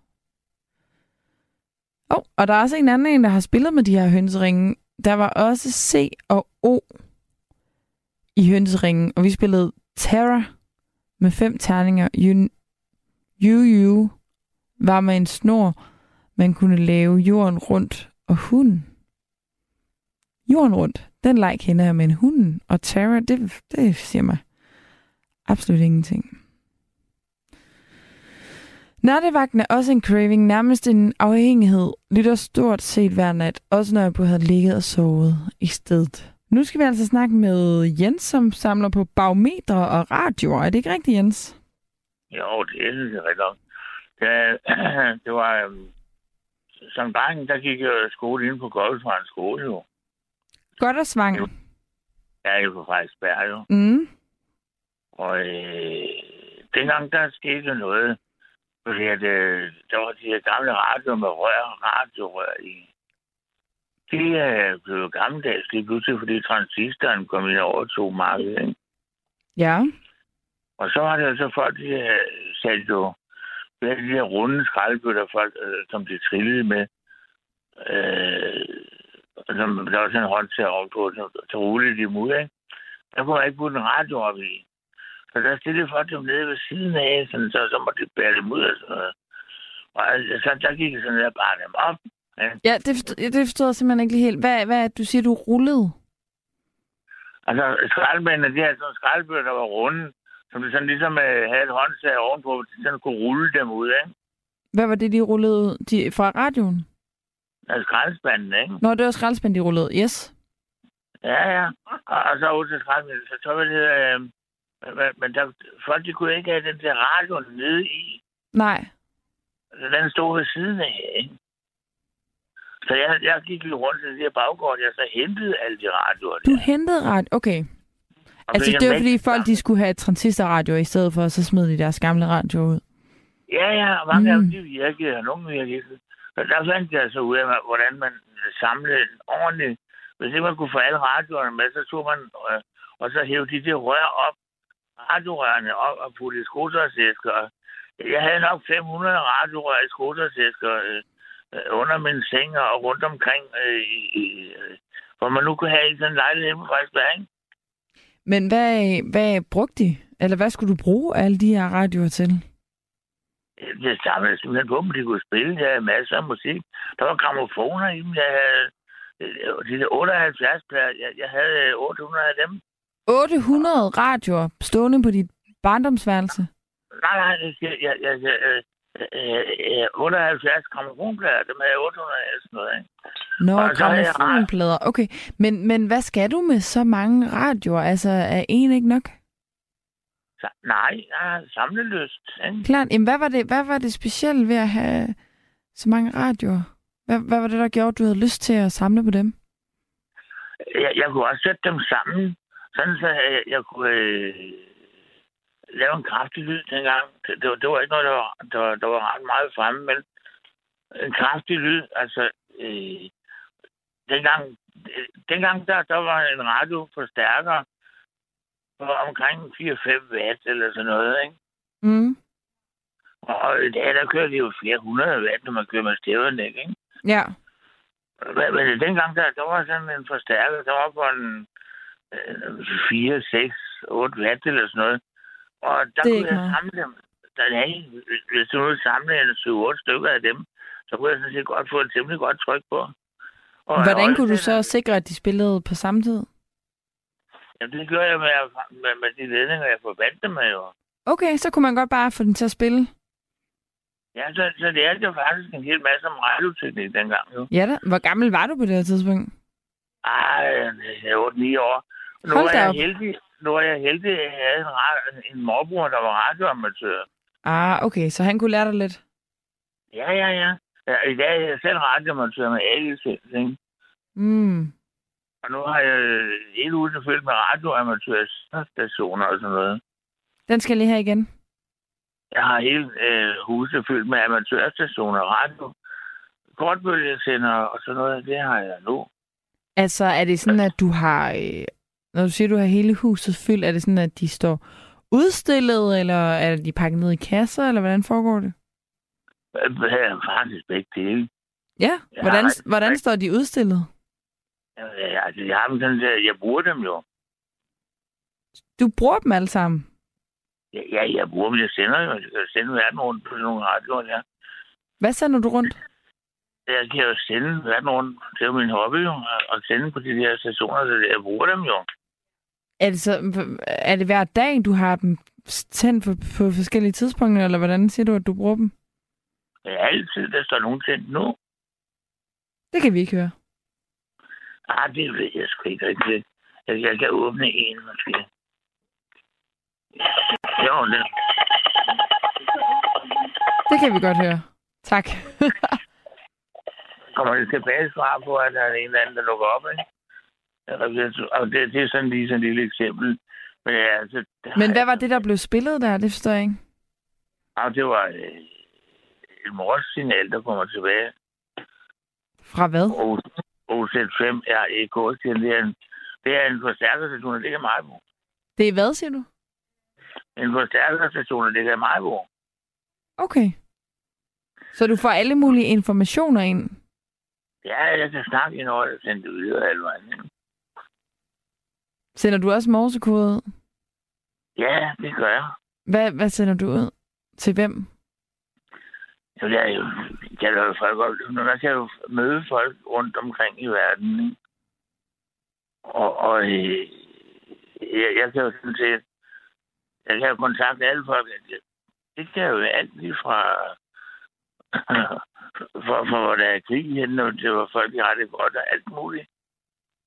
Oh, og der er også en anden en, der har spillet med de her hønseringe. Der var også C og O i hønseringen, og vi spillede Terra med fem terninger. Yu Yu var med en snor, man kunne lave jorden rundt, og hunden. Jorden rundt, den leg kender jeg, men hunden og Terra, det, det siger mig absolut ingenting. Nattevagten er også en craving, nærmest en afhængighed. Lytter stort set hver nat, også når jeg på havde ligget og sovet i stedet. Nu skal vi altså snakke med Jens, som samler på barometre og radioer. Er det ikke rigtigt, Jens? Jo, det er det rigtigt. Det, det var... Øhm, som dreng, der gik jeg skole inde på Goldsvang skole, jo. Godt og svang. Ja, jeg var faktisk bær, jo. Mm. Og øh, dengang, der skete noget fordi at, øh, der var de her gamle radioer med rør, radiorør i. De øh, blev gammeldags lige pludselig, fordi transistoren kom ind over to markedet. Ikke? Ja. Og så var det altså folk, de øh, satte jo de her runde skraldbøtter, folk, øh, som de trillede med. Øh, som, der var sådan en hånd til at på, så rullede de dem ud, ikke? Der kunne man ikke putte en radio op i. Så der stillede folk dem nede ved siden af, sådan, så, så måtte de bære dem ud og sådan noget. Og altså, så der gik det sådan der bare dem op. Ja, ja det, forstod, det forstod jeg simpelthen ikke lige helt. Hvad, hvad du siger, du rullede? Altså, skraldbændene, de havde sådan skraldbønder, der var runde, som de sådan ligesom øh, havde et håndtag ovenpå, hvor de sådan kunne rulle dem ud, ikke? Hvad var det, de rullede ud? De, fra radioen? Ja, skraldspanden, ikke? Nå, det var skraldspanden, de rullede. Yes. Ja, ja. Og, og så ud til skraldspanden, så så var det, øh, men, men der, folk de kunne ikke have den der radio nede i. Nej. Så den stod ved siden af, ikke? Så jeg, jeg gik jo rundt til det her baggård, jeg så hentede alle de radioer der. Du hentede radio? Okay. Og altså, det var fordi folk, de skulle have transistorradio i stedet for, og så smed de deres gamle radio ud. Ja, ja, og mange mm. af dem, de virkede, og nogle virkede. Og der fandt jeg altså ud af, hvordan man samlede en ordentlig... Hvis ikke man kunne få alle radioerne med, så tog man... Øh, og så hævde de det rør op radiorørene op og putte i skotersæsker. Jeg havde nok 500 radiorør i skotersæsker øh, øh, under min seng og rundt omkring, øh, i, øh, hvor man nu kunne have i sådan en lejlighed på Frederiksberg. Men hvad, hvad brugte de? Eller hvad skulle du bruge alle de her radioer til? Det samlede simpelthen på dem, de kunne spille. Jeg havde masser af musik. Der var gramofoner i dem. Jeg havde øh, de der 78 plader. Jeg, jeg havde 800 af dem. 800 radioer stående på dit barndomsværelse? Nej, nej, jeg, jeg, jeg, jeg, øh, 78 gramofonplader, dem havde jeg 800 af sådan noget, ikke? Nå, gramofonplader. Okay, men, men hvad skal du med så mange radioer? Altså, er en ikke nok? Så, nej, jeg har samlelyst. Ikke? Klart. Jamen, hvad var det, hvad var det specielle ved at have så mange radioer? Hvad, hvad var det, der gjorde, at du havde lyst til at samle på dem? Jeg, jeg kunne også sætte dem sammen, sådan så jeg, jeg kunne øh, lave en kraftig lyd dengang. Det, det, var, det var ikke noget, der var, der, var, der var ret meget fremme, men en kraftig lyd, altså øh, dengang, øh, dengang der, der var en radioforstærker på omkring 4-5 watt eller sådan noget, ikke? Mm. Og i dag, der kører de jo flere hundrede watt, når man kører med stævernæk, ikke? Ja. Men, men dengang, der, der var sådan en forstærker, der var på en øh, 4, 6, 8 watt eller sådan noget. Og der Det er kunne ikke jeg meget. samle dem. Der, ja, hvis du nu samle en 7-8 stykker af dem, så kunne jeg sådan set godt få et temmelig godt tryk på. Og Hvordan kunne du så sikre, at de spillede på samme tid? Jamen, det gør jeg med, med, med de ledninger, jeg forbandt dem med jo. Okay, så kunne man godt bare få den til at spille. Ja, så, så det er jo faktisk en hel masse om radioteknik dengang jo. Ja da. Hvor gammel var du på det her tidspunkt? Ej, jeg er 8-9 år. Nu Hold er jeg op. heldig, nu er jeg heldig, at jeg havde en, en morbror, der var radioamatør. Ah, okay, så han kunne lære dig lidt. Ja, ja, ja. ja I dag er jeg selv radioamatør med A-licens, Mm. Og nu har jeg hele ugen fyldt med radioamatørstationer og sådan noget. Den skal lige have igen. Jeg har hele øh, huset fyldt med amatørstationer, radio, kortbølgesender og sådan noget. Det har jeg nu. Altså, er det sådan, at du har... Øh, når du siger, at du har hele huset fyldt, er det sådan, at de står udstillet, eller er de pakket ned i kasser, eller hvordan foregår det? Jeg har faktisk begge dele. Ja, Ja, hvordan, rigtig- hvordan står de udstillet? Jeg, altså, jeg har dem sådan der, jeg bruger dem jo. Du bruger dem alle sammen. Ja, ja jeg bruger dem, jeg sender jo. Jeg kan sende verden rundt på nogle radioer, ja. Hvad sender du rundt? Jeg kan jo sende verden rundt. Det er jo min hobby, jo. At sende på de der stationer, så jeg bruger dem jo. Er det, så, er det hver dag, du har dem tændt på, på forskellige tidspunkter, eller hvordan siger du, at du bruger dem? Det er altid, der står nogen tændt nu. Det kan vi ikke høre. Ah, det ved jeg sgu ikke rigtigt. Jeg, jeg kan åbne en, måske. Jo, det. Det kan vi godt høre. Tak. Kommer det tilbage svar på, at der er en eller anden, der lukker op, ikke? Og det, det er sådan lige sådan et lille eksempel. Men, altså, Men hvad var det, der blev spillet der? Det forstår jeg ikke. Ah, det var øh, et morssignal, der kommer tilbage. Fra hvad? OZ5 REK, det er en, det er en forstærkerstation, der ligger i Majbo. Det er hvad, siger du? En forstærkerstation, der ligger i Majbo. Okay. Så du får alle mulige informationer ind? Ja, jeg kan snakke ind over det, sende det videre alle vejen. Sender du også morsekode ud? Ja, det gør jeg. Hvad, hvad sender du ud? Til hvem? Jo, det er jo, kan jo folk godt, når kan jo møde folk rundt omkring i verden. Ikke? Og, og øh, jeg, jeg kan jo sådan set, jeg kan jo kontakte alle folk. Det, det kan jo alt lige fra, for, for hvor der er krig henne, og det var folk, der har det godt og alt muligt.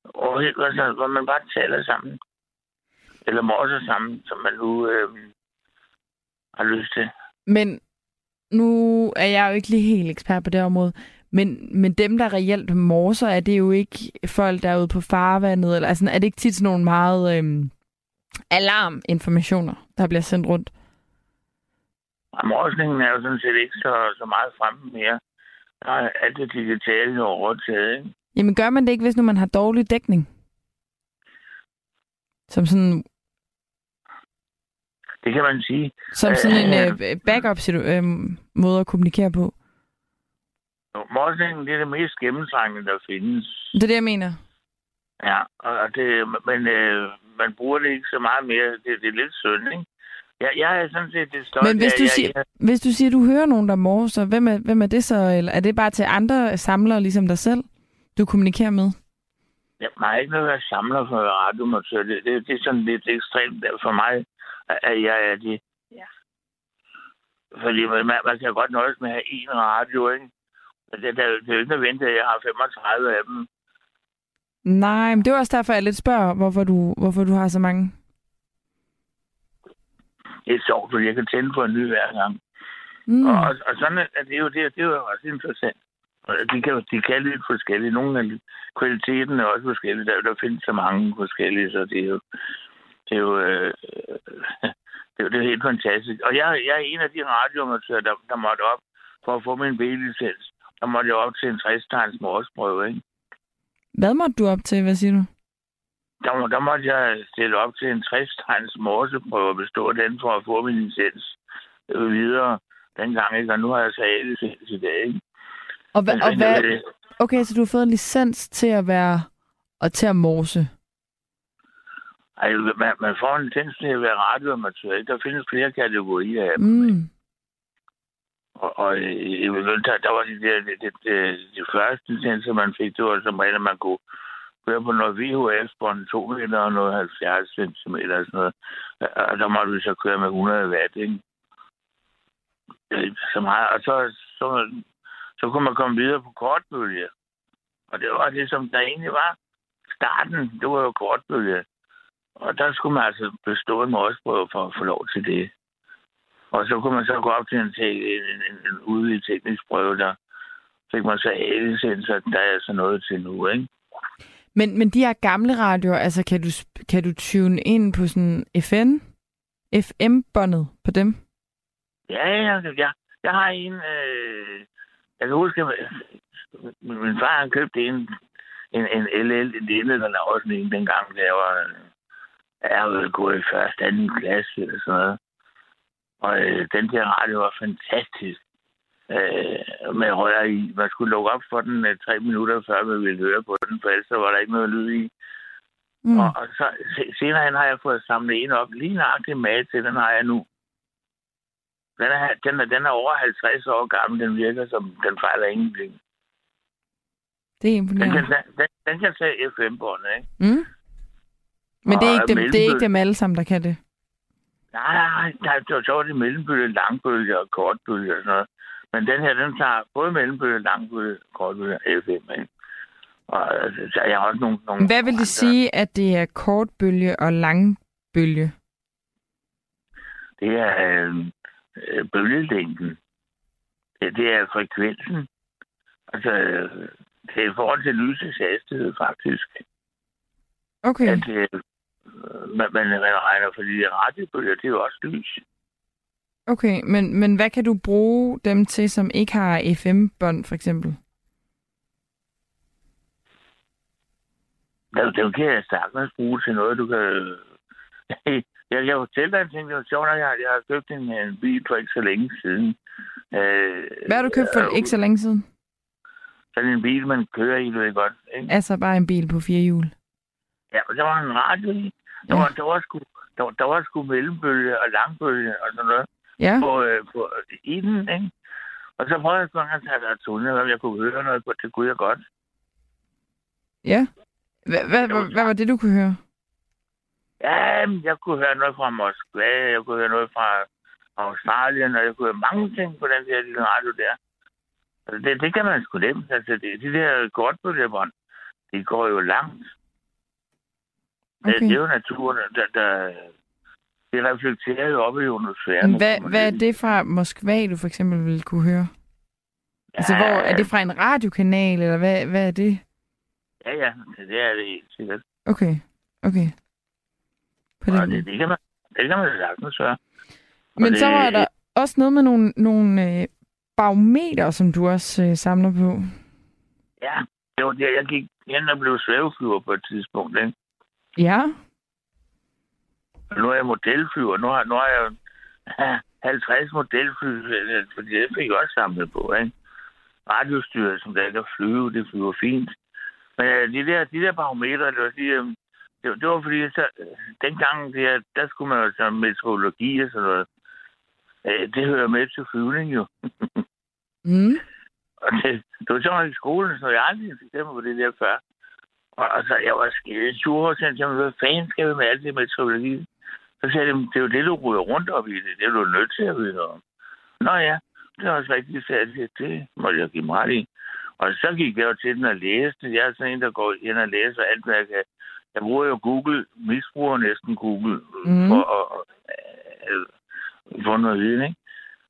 Og helt godt, så, hvor man bare taler sammen. Eller morser sammen, som man nu øh, har lyst til. Men nu er jeg jo ikke lige helt ekspert på det område, men, men dem, der reelt morser, er det jo ikke folk, der er ude på farvandet, eller altså, er det ikke tit sådan nogle meget øhm, alarminformationer, der bliver sendt rundt? Morsningen er jo sådan set ikke så, så meget fremme mere. Der er alt det digitale overtaget, ikke? Jamen gør man det ikke, hvis nu man har dårlig dækning? Som sådan, Det kan man sige. som sådan en Øh, øh, backup øh, måde at kommunikere på. Morsningen, det er det mest gennemtrængende, der findes. Det er det, jeg mener. Ja, og det, men, øh, man bruger det ikke så meget mere. Det, det er lidt synd, ikke? Jeg, jeg er sådan set det stolt Men hvis du, jeg, siger, jeg, hvis du siger, at du hører nogen, der morser, hvem er, hvem er det så? Eller er det bare til andre samlere, ligesom dig selv, du kommunikerer med? jeg, jeg har ikke noget være samler for radiomontør. Det, det, det er sådan lidt ekstremt for mig, at jeg er det. Ja. Fordi man, man kan godt nøjes med at have én radio, ikke? Men Det, det, det er jo ikke nødvendigt, at jeg har 35 af dem. Nej, men det var også derfor, jeg lidt spørger, hvorfor du, hvorfor du har så mange. Det er sjovt, fordi jeg kan tænde på en ny hver gang. Mm. Og, og sådan er det er jo, det, det er jo også interessant. De kan, de kan lidt forskellige. Nogle af kvaliteten er også forskellige. Der, der findes så mange forskellige, så det er jo, det er jo, øh, det er jo det er helt fantastisk. Og jeg, jeg er en af de radioamatører, der, der måtte op for at få min B-licens. Der måtte jeg op til en 60-tegns morsprøve, ikke? Hvad måtte du op til? Hvad siger du? Der, må- der måtte jeg stille op til en 60-tegns morseprøve og bestå den for at få min licens videre dengang, ikke? Og nu har jeg så A-licens i dag, ikke? Og, hva, og hvad, okay, så du har fået en licens til at være og til at morse. Ej, man, man får en licens til at være radioamatør. Der findes flere kategorier af dem. Mm. Og, og øh, i begyndelsen, der, der var de der, de, de, de, de første licenser, man fik, det var som regel, at man kunne køre på noget VHF-bånd, 2 meter og noget 70 cm og sådan noget. Og der måtte vi så køre med 100 watt, ikke? Det ikke Så meget. Og så, så, så kunne man komme videre på kortbølge. Og det var det, som der egentlig var. Starten, det var jo kortbølge. Og der skulle man altså bestå en målsprøve for at få lov til det. Og så kunne man så gå op til en, en, en, en, udvidet teknisk prøve, der fik man så A-licenser, der er så noget til nu, ikke? Men, men de her gamle radioer, altså kan du, kan du tune ind på sådan FN? FM-båndet på dem? Ja, ja, ja. Jeg har en... Øh, jeg kan huske, at min, far han købte en, en, en LL, en lille, der lavede sådan en dengang, da jeg var... Jeg var gået i første, anden klasse eller sådan noget. Og øh, den der radio var fantastisk. Øh, med rør i. Man skulle lukke op for den øh, tre minutter, før man ville høre på den, for ellers var der ikke noget lyd i. Mm. Og, og så se, senere hen har jeg fået samlet en op. Lige nøjagtigt med til, den har jeg nu. Den er, den, er, den er over 50 år gammel. Den virker som, den fejler ingenting. Det er Den kan, imponerende. den, den kan tage FM-båndet, ikke? Mm. Men det er, ikke dem, det er ikke dem alle sammen, der kan det. Nej, nej, nej, der, så var det mellembølge, langbølge og kortbølge og sådan noget. Men den her, den tager både mellembølge, langbølge, kortbølge og FM, ikke? Og altså, så jeg har også nogle... nogle Hvad vil det andre- sige, at det er kortbølge og langbølge? Det er øh, øh, bølgelængden. Det, det er frekvensen. Altså, øh, det er i forhold til lysets hastighed, faktisk. Okay. At, øh, man, man, man regner, fordi radiobølger, det er jo også lys. Okay, men, men hvad kan du bruge dem til, som ikke har FM-bånd, for eksempel? Det, det kan jeg sagtens bruge til noget, du kan... Jeg, jeg fortæller dig en ting, det var sjovt, at jeg, jeg har købt en, en bil for ikke så længe siden. Øh, Hvad har du købt for øh, ikke så længe siden? Sådan en bil, man kører i, du ved godt. Ikke? Altså bare en bil på fire hjul. Ja, og der var en radio i. Der, Ja. var, der, var sgu, der, var- der var sgu mellembølge og langbølge og sådan noget Ja, på, øh, på, i den, ikke? Og så prøvede jeg engang at tage der tunnel, om jeg kunne høre noget på. Det kunne jeg godt. ja. Hvad var det, du kunne høre? Ja, jeg kunne høre noget fra Moskva, jeg kunne høre noget fra Australien, og jeg kunne høre mange ting på den der lille radio der. Altså, det, det kan man sgu nemt. Altså, det, de der kortbølgebånd, de går jo langt. Okay. Det, det er jo naturen, der, der det reflekterer jo op i ionosfæren. Hvad, hvad er det fra Moskva, du for eksempel ville kunne høre? Altså, hvor er det fra en radiokanal, eller hvad, hvad er det? Ja, ja, det er det helt sikkert. Okay, okay. På den det, det, kan man, det kan man sagtens gøre. Men det- så var der også noget med nogle, nogle øh, barometer, som du også øh, samler på. Ja, det var der, jeg gik hen og blev svæveflyver på et tidspunkt. Ikke? Ja, nu er jeg modelflyver. Nu har, nu har jeg ja, 50 modelfly, fordi det fik jeg også samlet på. Ikke? Radiostyret, som der kan flyve, det flyver fint. Men øh, de der, de der barometer, det var de, øh, det, det var fordi, så, dengang der, der skulle man jo så meteorologi og sådan noget. Øh, det hører med til flyvning jo. Mm. Og det, det var sådan i skolen, så jeg aldrig fik på det der før. Og, og så jeg var skide sur, og sagde, hvad fanden skal vi med alt det meteorologi? Så sagde de, det er jo det, du ryger rundt op i det. Det er du nødt til at vide om. Nå ja, det er også rigtigt, sagde det, det må jeg give mig ret i. Og så gik jeg jo til den og læste. Jeg er sådan en, der går ind og læser alt, hvad jeg kan. Jeg bruger jo Google, misbruger næsten Google Mhm. for at øh, få noget viden, ikke?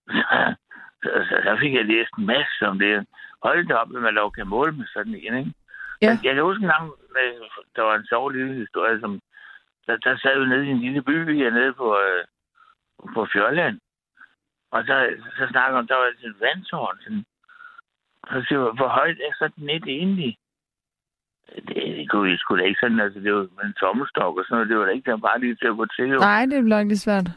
Så, så, så, så fik jeg læst en masse om det. Hold da op, at man kan måle med sådan en, ikke? Ja. Jeg, jeg kan huske en gang, der var en sjov lille historie, som der, der sad vi nede i en lille by hernede på, øh, på Fjørland. Og så, så snakker om, der var en vandtårn. Sådan. Så siger jeg, hvor højt er sådan et egentlig? Det, det kunne vi sgu da ikke sådan, altså det var med en tommelstok og sådan noget, det var da ikke der bare lige til at gå til. Jo. Nej, det bliver lidt svært.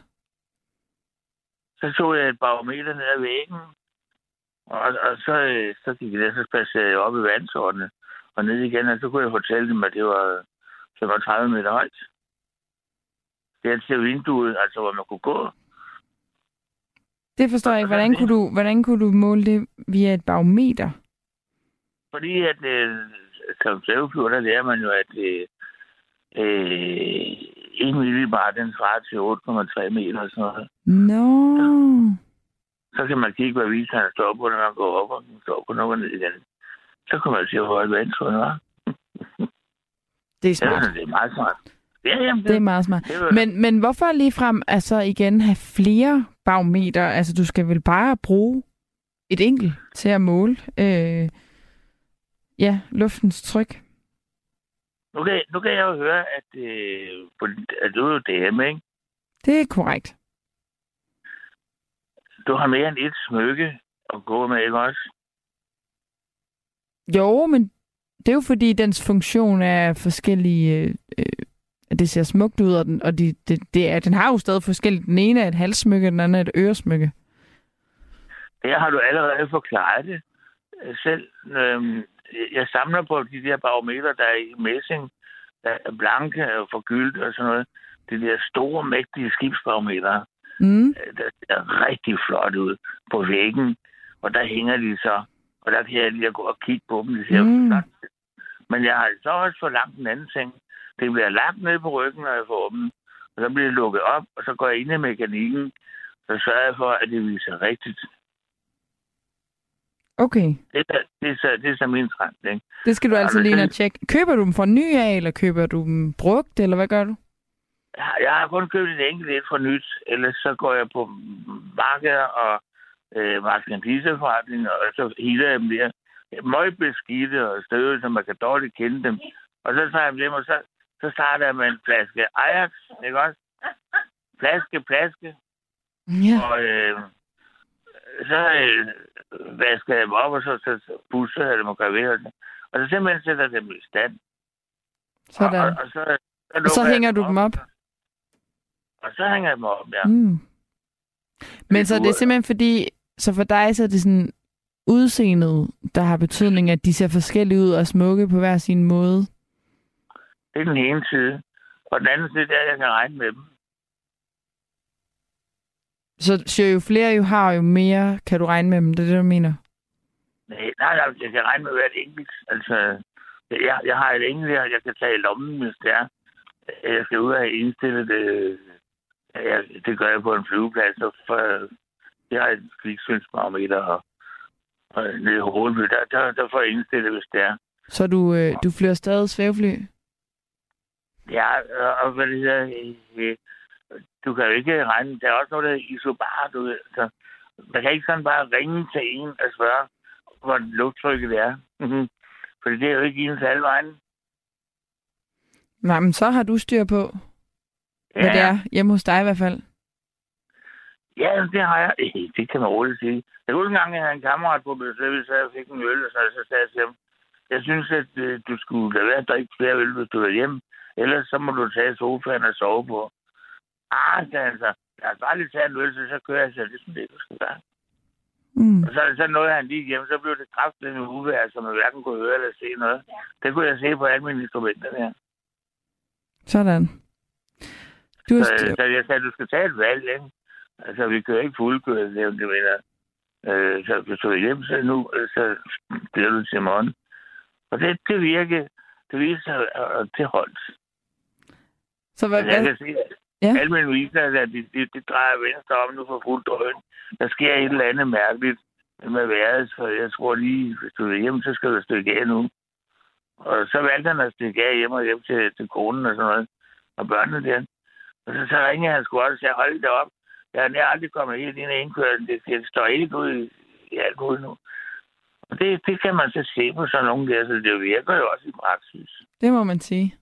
Så tog jeg et barometer ned ad væggen, og, og så, øh, så gik jeg så spacerede jeg op i vandtårnet og ned igen, og så kunne jeg fortælle dem, at det var 35 meter højt. Det er til vinduet, altså hvor man kunne gå. Det forstår jeg ikke. Hvordan kunne du, hvordan kunne du måle det via et barometer? Fordi at øh, som svæveflyver, der lærer man jo, at øh, øh, 1 millibar, den svarer til 8,3 meter og sådan noget. Nå. Så kan man kigge, hvad viseren står på, når man går op, og den står på noget ned igen. Så kan man se, hvor højt vandtårnet var. Det er Ja, smart. det er meget smart. Ja, jamen, Det er meget smart. det Men, men hvorfor ligefrem altså igen have flere barometer? Altså, du skal vel bare bruge et enkelt til at måle øh, ja, luftens tryk. nu, kan, nu kan jeg jo høre, at, øh, at du er jo DM, ikke? Det er korrekt. Du har mere end et smykke at gå med, ikke også? Jo, men det er jo fordi, dens funktion er forskellige... Øh, øh, det ser smukt ud, og, den, og de, det, det er, den har jo stadig forskelligt. Den ene er et halssmykke, den anden er et øresmykke. Her har du allerede forklaret det selv. Øhm, jeg samler på de der barometer, der er i messing, der er blanke og forgyldt og sådan noget. Det der store, mægtige skibsbarometer, Mm. øh, der ser rigtig flot ud på væggen. Og der hænger de så. Og der kan jeg lige gå og kigge på dem. De ser Mm. flot. Men jeg har så også for langt den anden ting. Det bliver lagt ned på ryggen, når jeg får dem. Og så bliver det lukket op, og så går jeg ind i mekanikken. Så sørger jeg for, at det viser rigtigt. Okay. Det er, det er, så, det er så min trend, ikke? Det skal du altså lige ind og tjekke. Køber du dem fra ny af, eller køber du dem brugt, eller hvad gør du? Jeg har- Jeg har kun købt et enkelt et fra nyt, ellers så går jeg på markeder og øh, markedsforretning, og så hiler jeg dem der. Møg beskidte og støvet, så man kan dårligt kende dem. Og så tager jeg dem og så, så starter jeg med en flaske Ajax, ikke også? Flaske, flaske. Ja. Og øh, så øh, vasker jeg dem op, og så, så, pusser jeg dem og gør ved. Og så, simpelthen sætter dem i stand. Sådan. Og, og, og så, så, Og så hænger du dem op? Og så hænger jeg dem op, ja. Mm. Men så det er simpelthen fordi, så for dig så er det sådan udseendet, der har betydning, at de ser forskellige ud og smukke på hver sin måde. Det er den ene side. Og den anden side, det er, at jeg kan regne med dem. Så, så jo flere jo har, jo mere kan du regne med dem. Det er det, du mener? Nej, nej, nej, jeg kan regne med hvert enkelt. Altså, jeg, jeg har et enkelt jeg kan tage i lommen, hvis det er. Jeg skal ud og have indstillet det. Jeg, det gør jeg på en flyveplads, så for, jeg har et kviksyndsbarometer og, og nede i Hovedby, der, der, der får jeg indstillet, hvis det er. Så du, øh, du flyver stadig svævefly? Ja, og- og hvad det hedder, øh, du kan jo ikke regne, der er også noget, der er isobar, du ved. Så man kan ikke sådan bare ringe til en og spørge, hvor lufttrykket er. Mhm. Fordi det er jo ikke ens alle vejen. Nej, men så har du styr på, ja. hvad det er. Hjemme hos dig i hvert fald. Ja, det har jeg. Det kan man roligt sige. Jeg kunne en gang, jeg havde en kammerat på besøg, hvis jeg fik en øl, og så, så sagde jeg til ham, jeg synes, at øh, du skulle lade være at drikke flere øl, hvis du er hjemme. Ellers så må du tage sofaen og sove på. Ah, sagde han så. Jeg har bare lige taget en øl, så, så kører jeg. Så det er sådan det, du skal gøre. Mm. Og så, så nåede han lige hjem, så blev det kraftigt en uvejr, som man hverken kunne høre eller se noget. Det kunne jeg se på alle mine instrumenter der. Sådan. Du Så, så jeg sagde, du skal tage et valg, ikke? Altså, vi kører ikke fuldkøret, det, mener. Øh, så hvis du er hjemme så nu, øh, så bliver du til morgen. Og det, det virker, det viser sig, at det holdt. Så hvad, Altså, jeg kan se, Ja. mine viser, at de, de, de drejer venstre om nu for fuld drøn. Der sker et eller andet mærkeligt med vejret, så jeg tror lige, hvis du er hjemme, så skal du stikke af nu. Og så valgte han at stikke af hjemme og hjem til, til konen og sådan noget, og børnene der. Og så, så ringede han sgu også og sagde, hold det op. Jeg er nær aldrig kommet helt ind i indkørslen. Det, det står helt ud i, i alt ud nu. Og det, det kan man så se på sådan nogle der, så det virker jo også i praksis. det må man sige.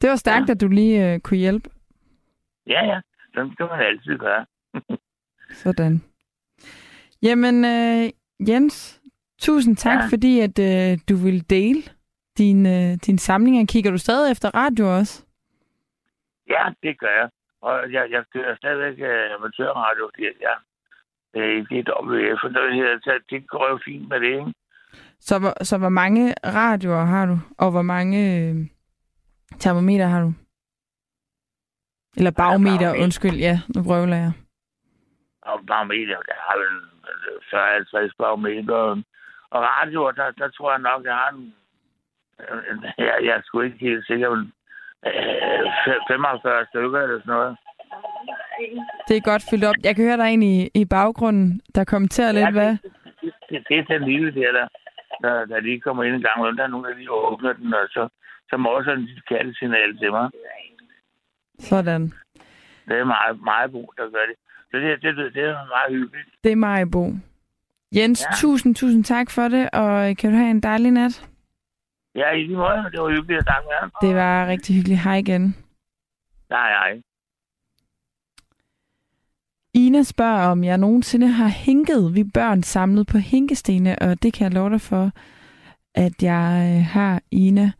Det var stærkt, ja. at du lige øh, kunne hjælpe. Ja, ja. Sådan skal man altid gøre. Sådan. Jamen, øh, Jens, tusind tak, ja. Fordi at øh, du ville dele din, øh, din samlinger. Kigger du stadig efter radio også? Ja, det gør jeg. Og jeg, jeg kører stadigvæk uh, amatørradio. Det, ja. Det er WF, for det, det går jo fint med det, ikke? Så, hvor- så hvor mange radioer har du? Og hvor mange øh, termometer har du? Eller bagmeter, barometer. undskyld. Ja, nu brøvler jeg. Og barometer, jeg har vel øh, 40-50 barometer. Og radioer, der, der tror jeg nok, jeg har en... jeg, jeg er sgu ikke helt sikker, men øh, 45 stykker eller sådan noget. Det er godt fyldt op. Jeg kan høre dig ind i, i baggrunden, der kommenterer lidt, hvad? Det, det, det er den lille der, der, der, der lige kommer ind en gang, og der er nogen, der lige åbner den, og så, så må sådan et kattesignal til mig. Sådan. Det er meget, meget brug, der gør det. Så det, det, det er meget hyggeligt. Det er Majbo. Jens, ja. Tusind, tusind tak for det, og kan du have en dejlig nat? Ja, i lige måde. Det var hyggeligt at snakke med. Det var rigtig hyggeligt. Hej igen. Nej, nej. Ina spørger, om jeg nogensinde har hinket vi børn samlet på hinkestene, og det kan jeg love dig for, at jeg øh, har, Ina.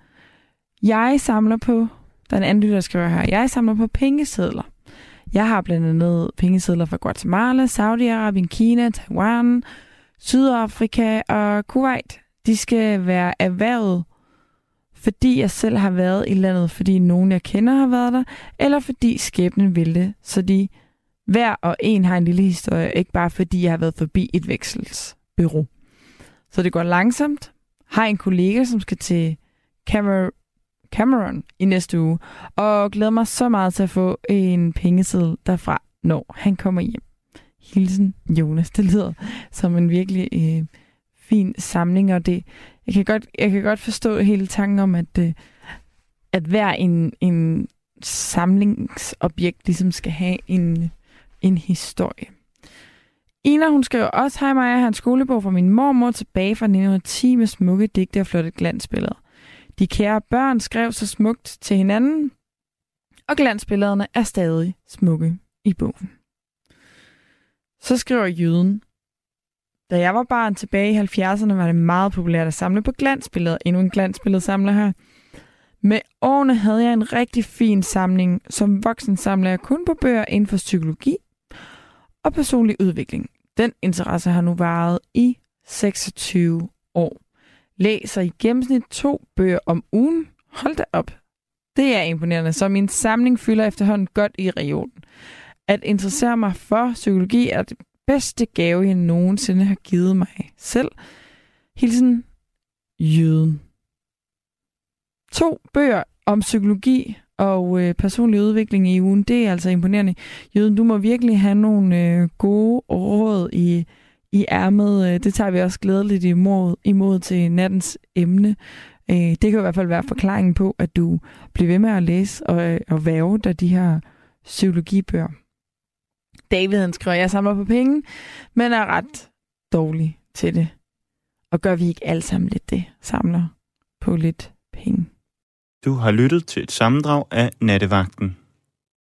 Jeg samler på, der er en anden lytter, der skriver her, jeg samler på pengesedler. Jeg har blandt andet pengesedler fra Guatemala, Saudi-Arabien, Kina, Taiwan, Sydafrika og Kuwait. De skal være erhvervet, fordi jeg selv har været i landet, fordi nogen jeg kender har været der, eller fordi skæbnen vil det, så de hver og en har en lille historie, ikke bare fordi jeg har været forbi et vekselsbyrå. Så det går langsomt. Har en kollega, som skal til Cameroon Cameron i næste uge, og glæder mig så meget til at få en pengeseddel derfra, når han kommer hjem. Hilsen Jonas. Det lyder som en virkelig øh, fin samling, og det, jeg, kan godt, jeg kan godt forstå hele tanken om, at, øh, at hver en, en samlingsobjekt ligesom skal have en, en historie. Ina, hun skriver også, Hej Maja, jeg har en skolebog fra min mormor tilbage fra 1910 med smukke digte og flotte glansbilleder. De kære børn skrev så smukt til hinanden, og glansbillederne er stadig smukke i bogen. Så skriver jøden, da jeg var barn tilbage i 70'erne, var det meget populært at samle på glansbilleder. Endnu en glansbilledsamler her. Med årene havde jeg en rigtig fin samling. Som voksen samler jeg kun på bøger inden for psykologi og personlig udvikling. Den interesse har nu varet i 26 år. Læser i gennemsnit to bøger om ugen. Hold da op. Det er imponerende, så min samling fylder efterhånden godt i regionen. At interessere mig for psykologi er det bedste gave, jeg nogensinde har givet mig selv. Hilsen, jøden. To bøger om psykologi og øh, personlig udvikling i ugen, det er altså imponerende. Jøden, du må virkelig have nogle øh, gode råd i, i ærmet. Øh, det tager vi også glædeligt imod, imod til nattens emne. Øh, det kan i hvert fald være forklaringen på, at du bliver ved med at læse og, øh, og væve dig de her psykologibøger. David han skriver, jeg samler på penge, men er ret dårlig til det. Og gør vi ikke alle sammen lidt det? Samler på lidt penge. Du har lyttet til et sammendrag af Nattevagten.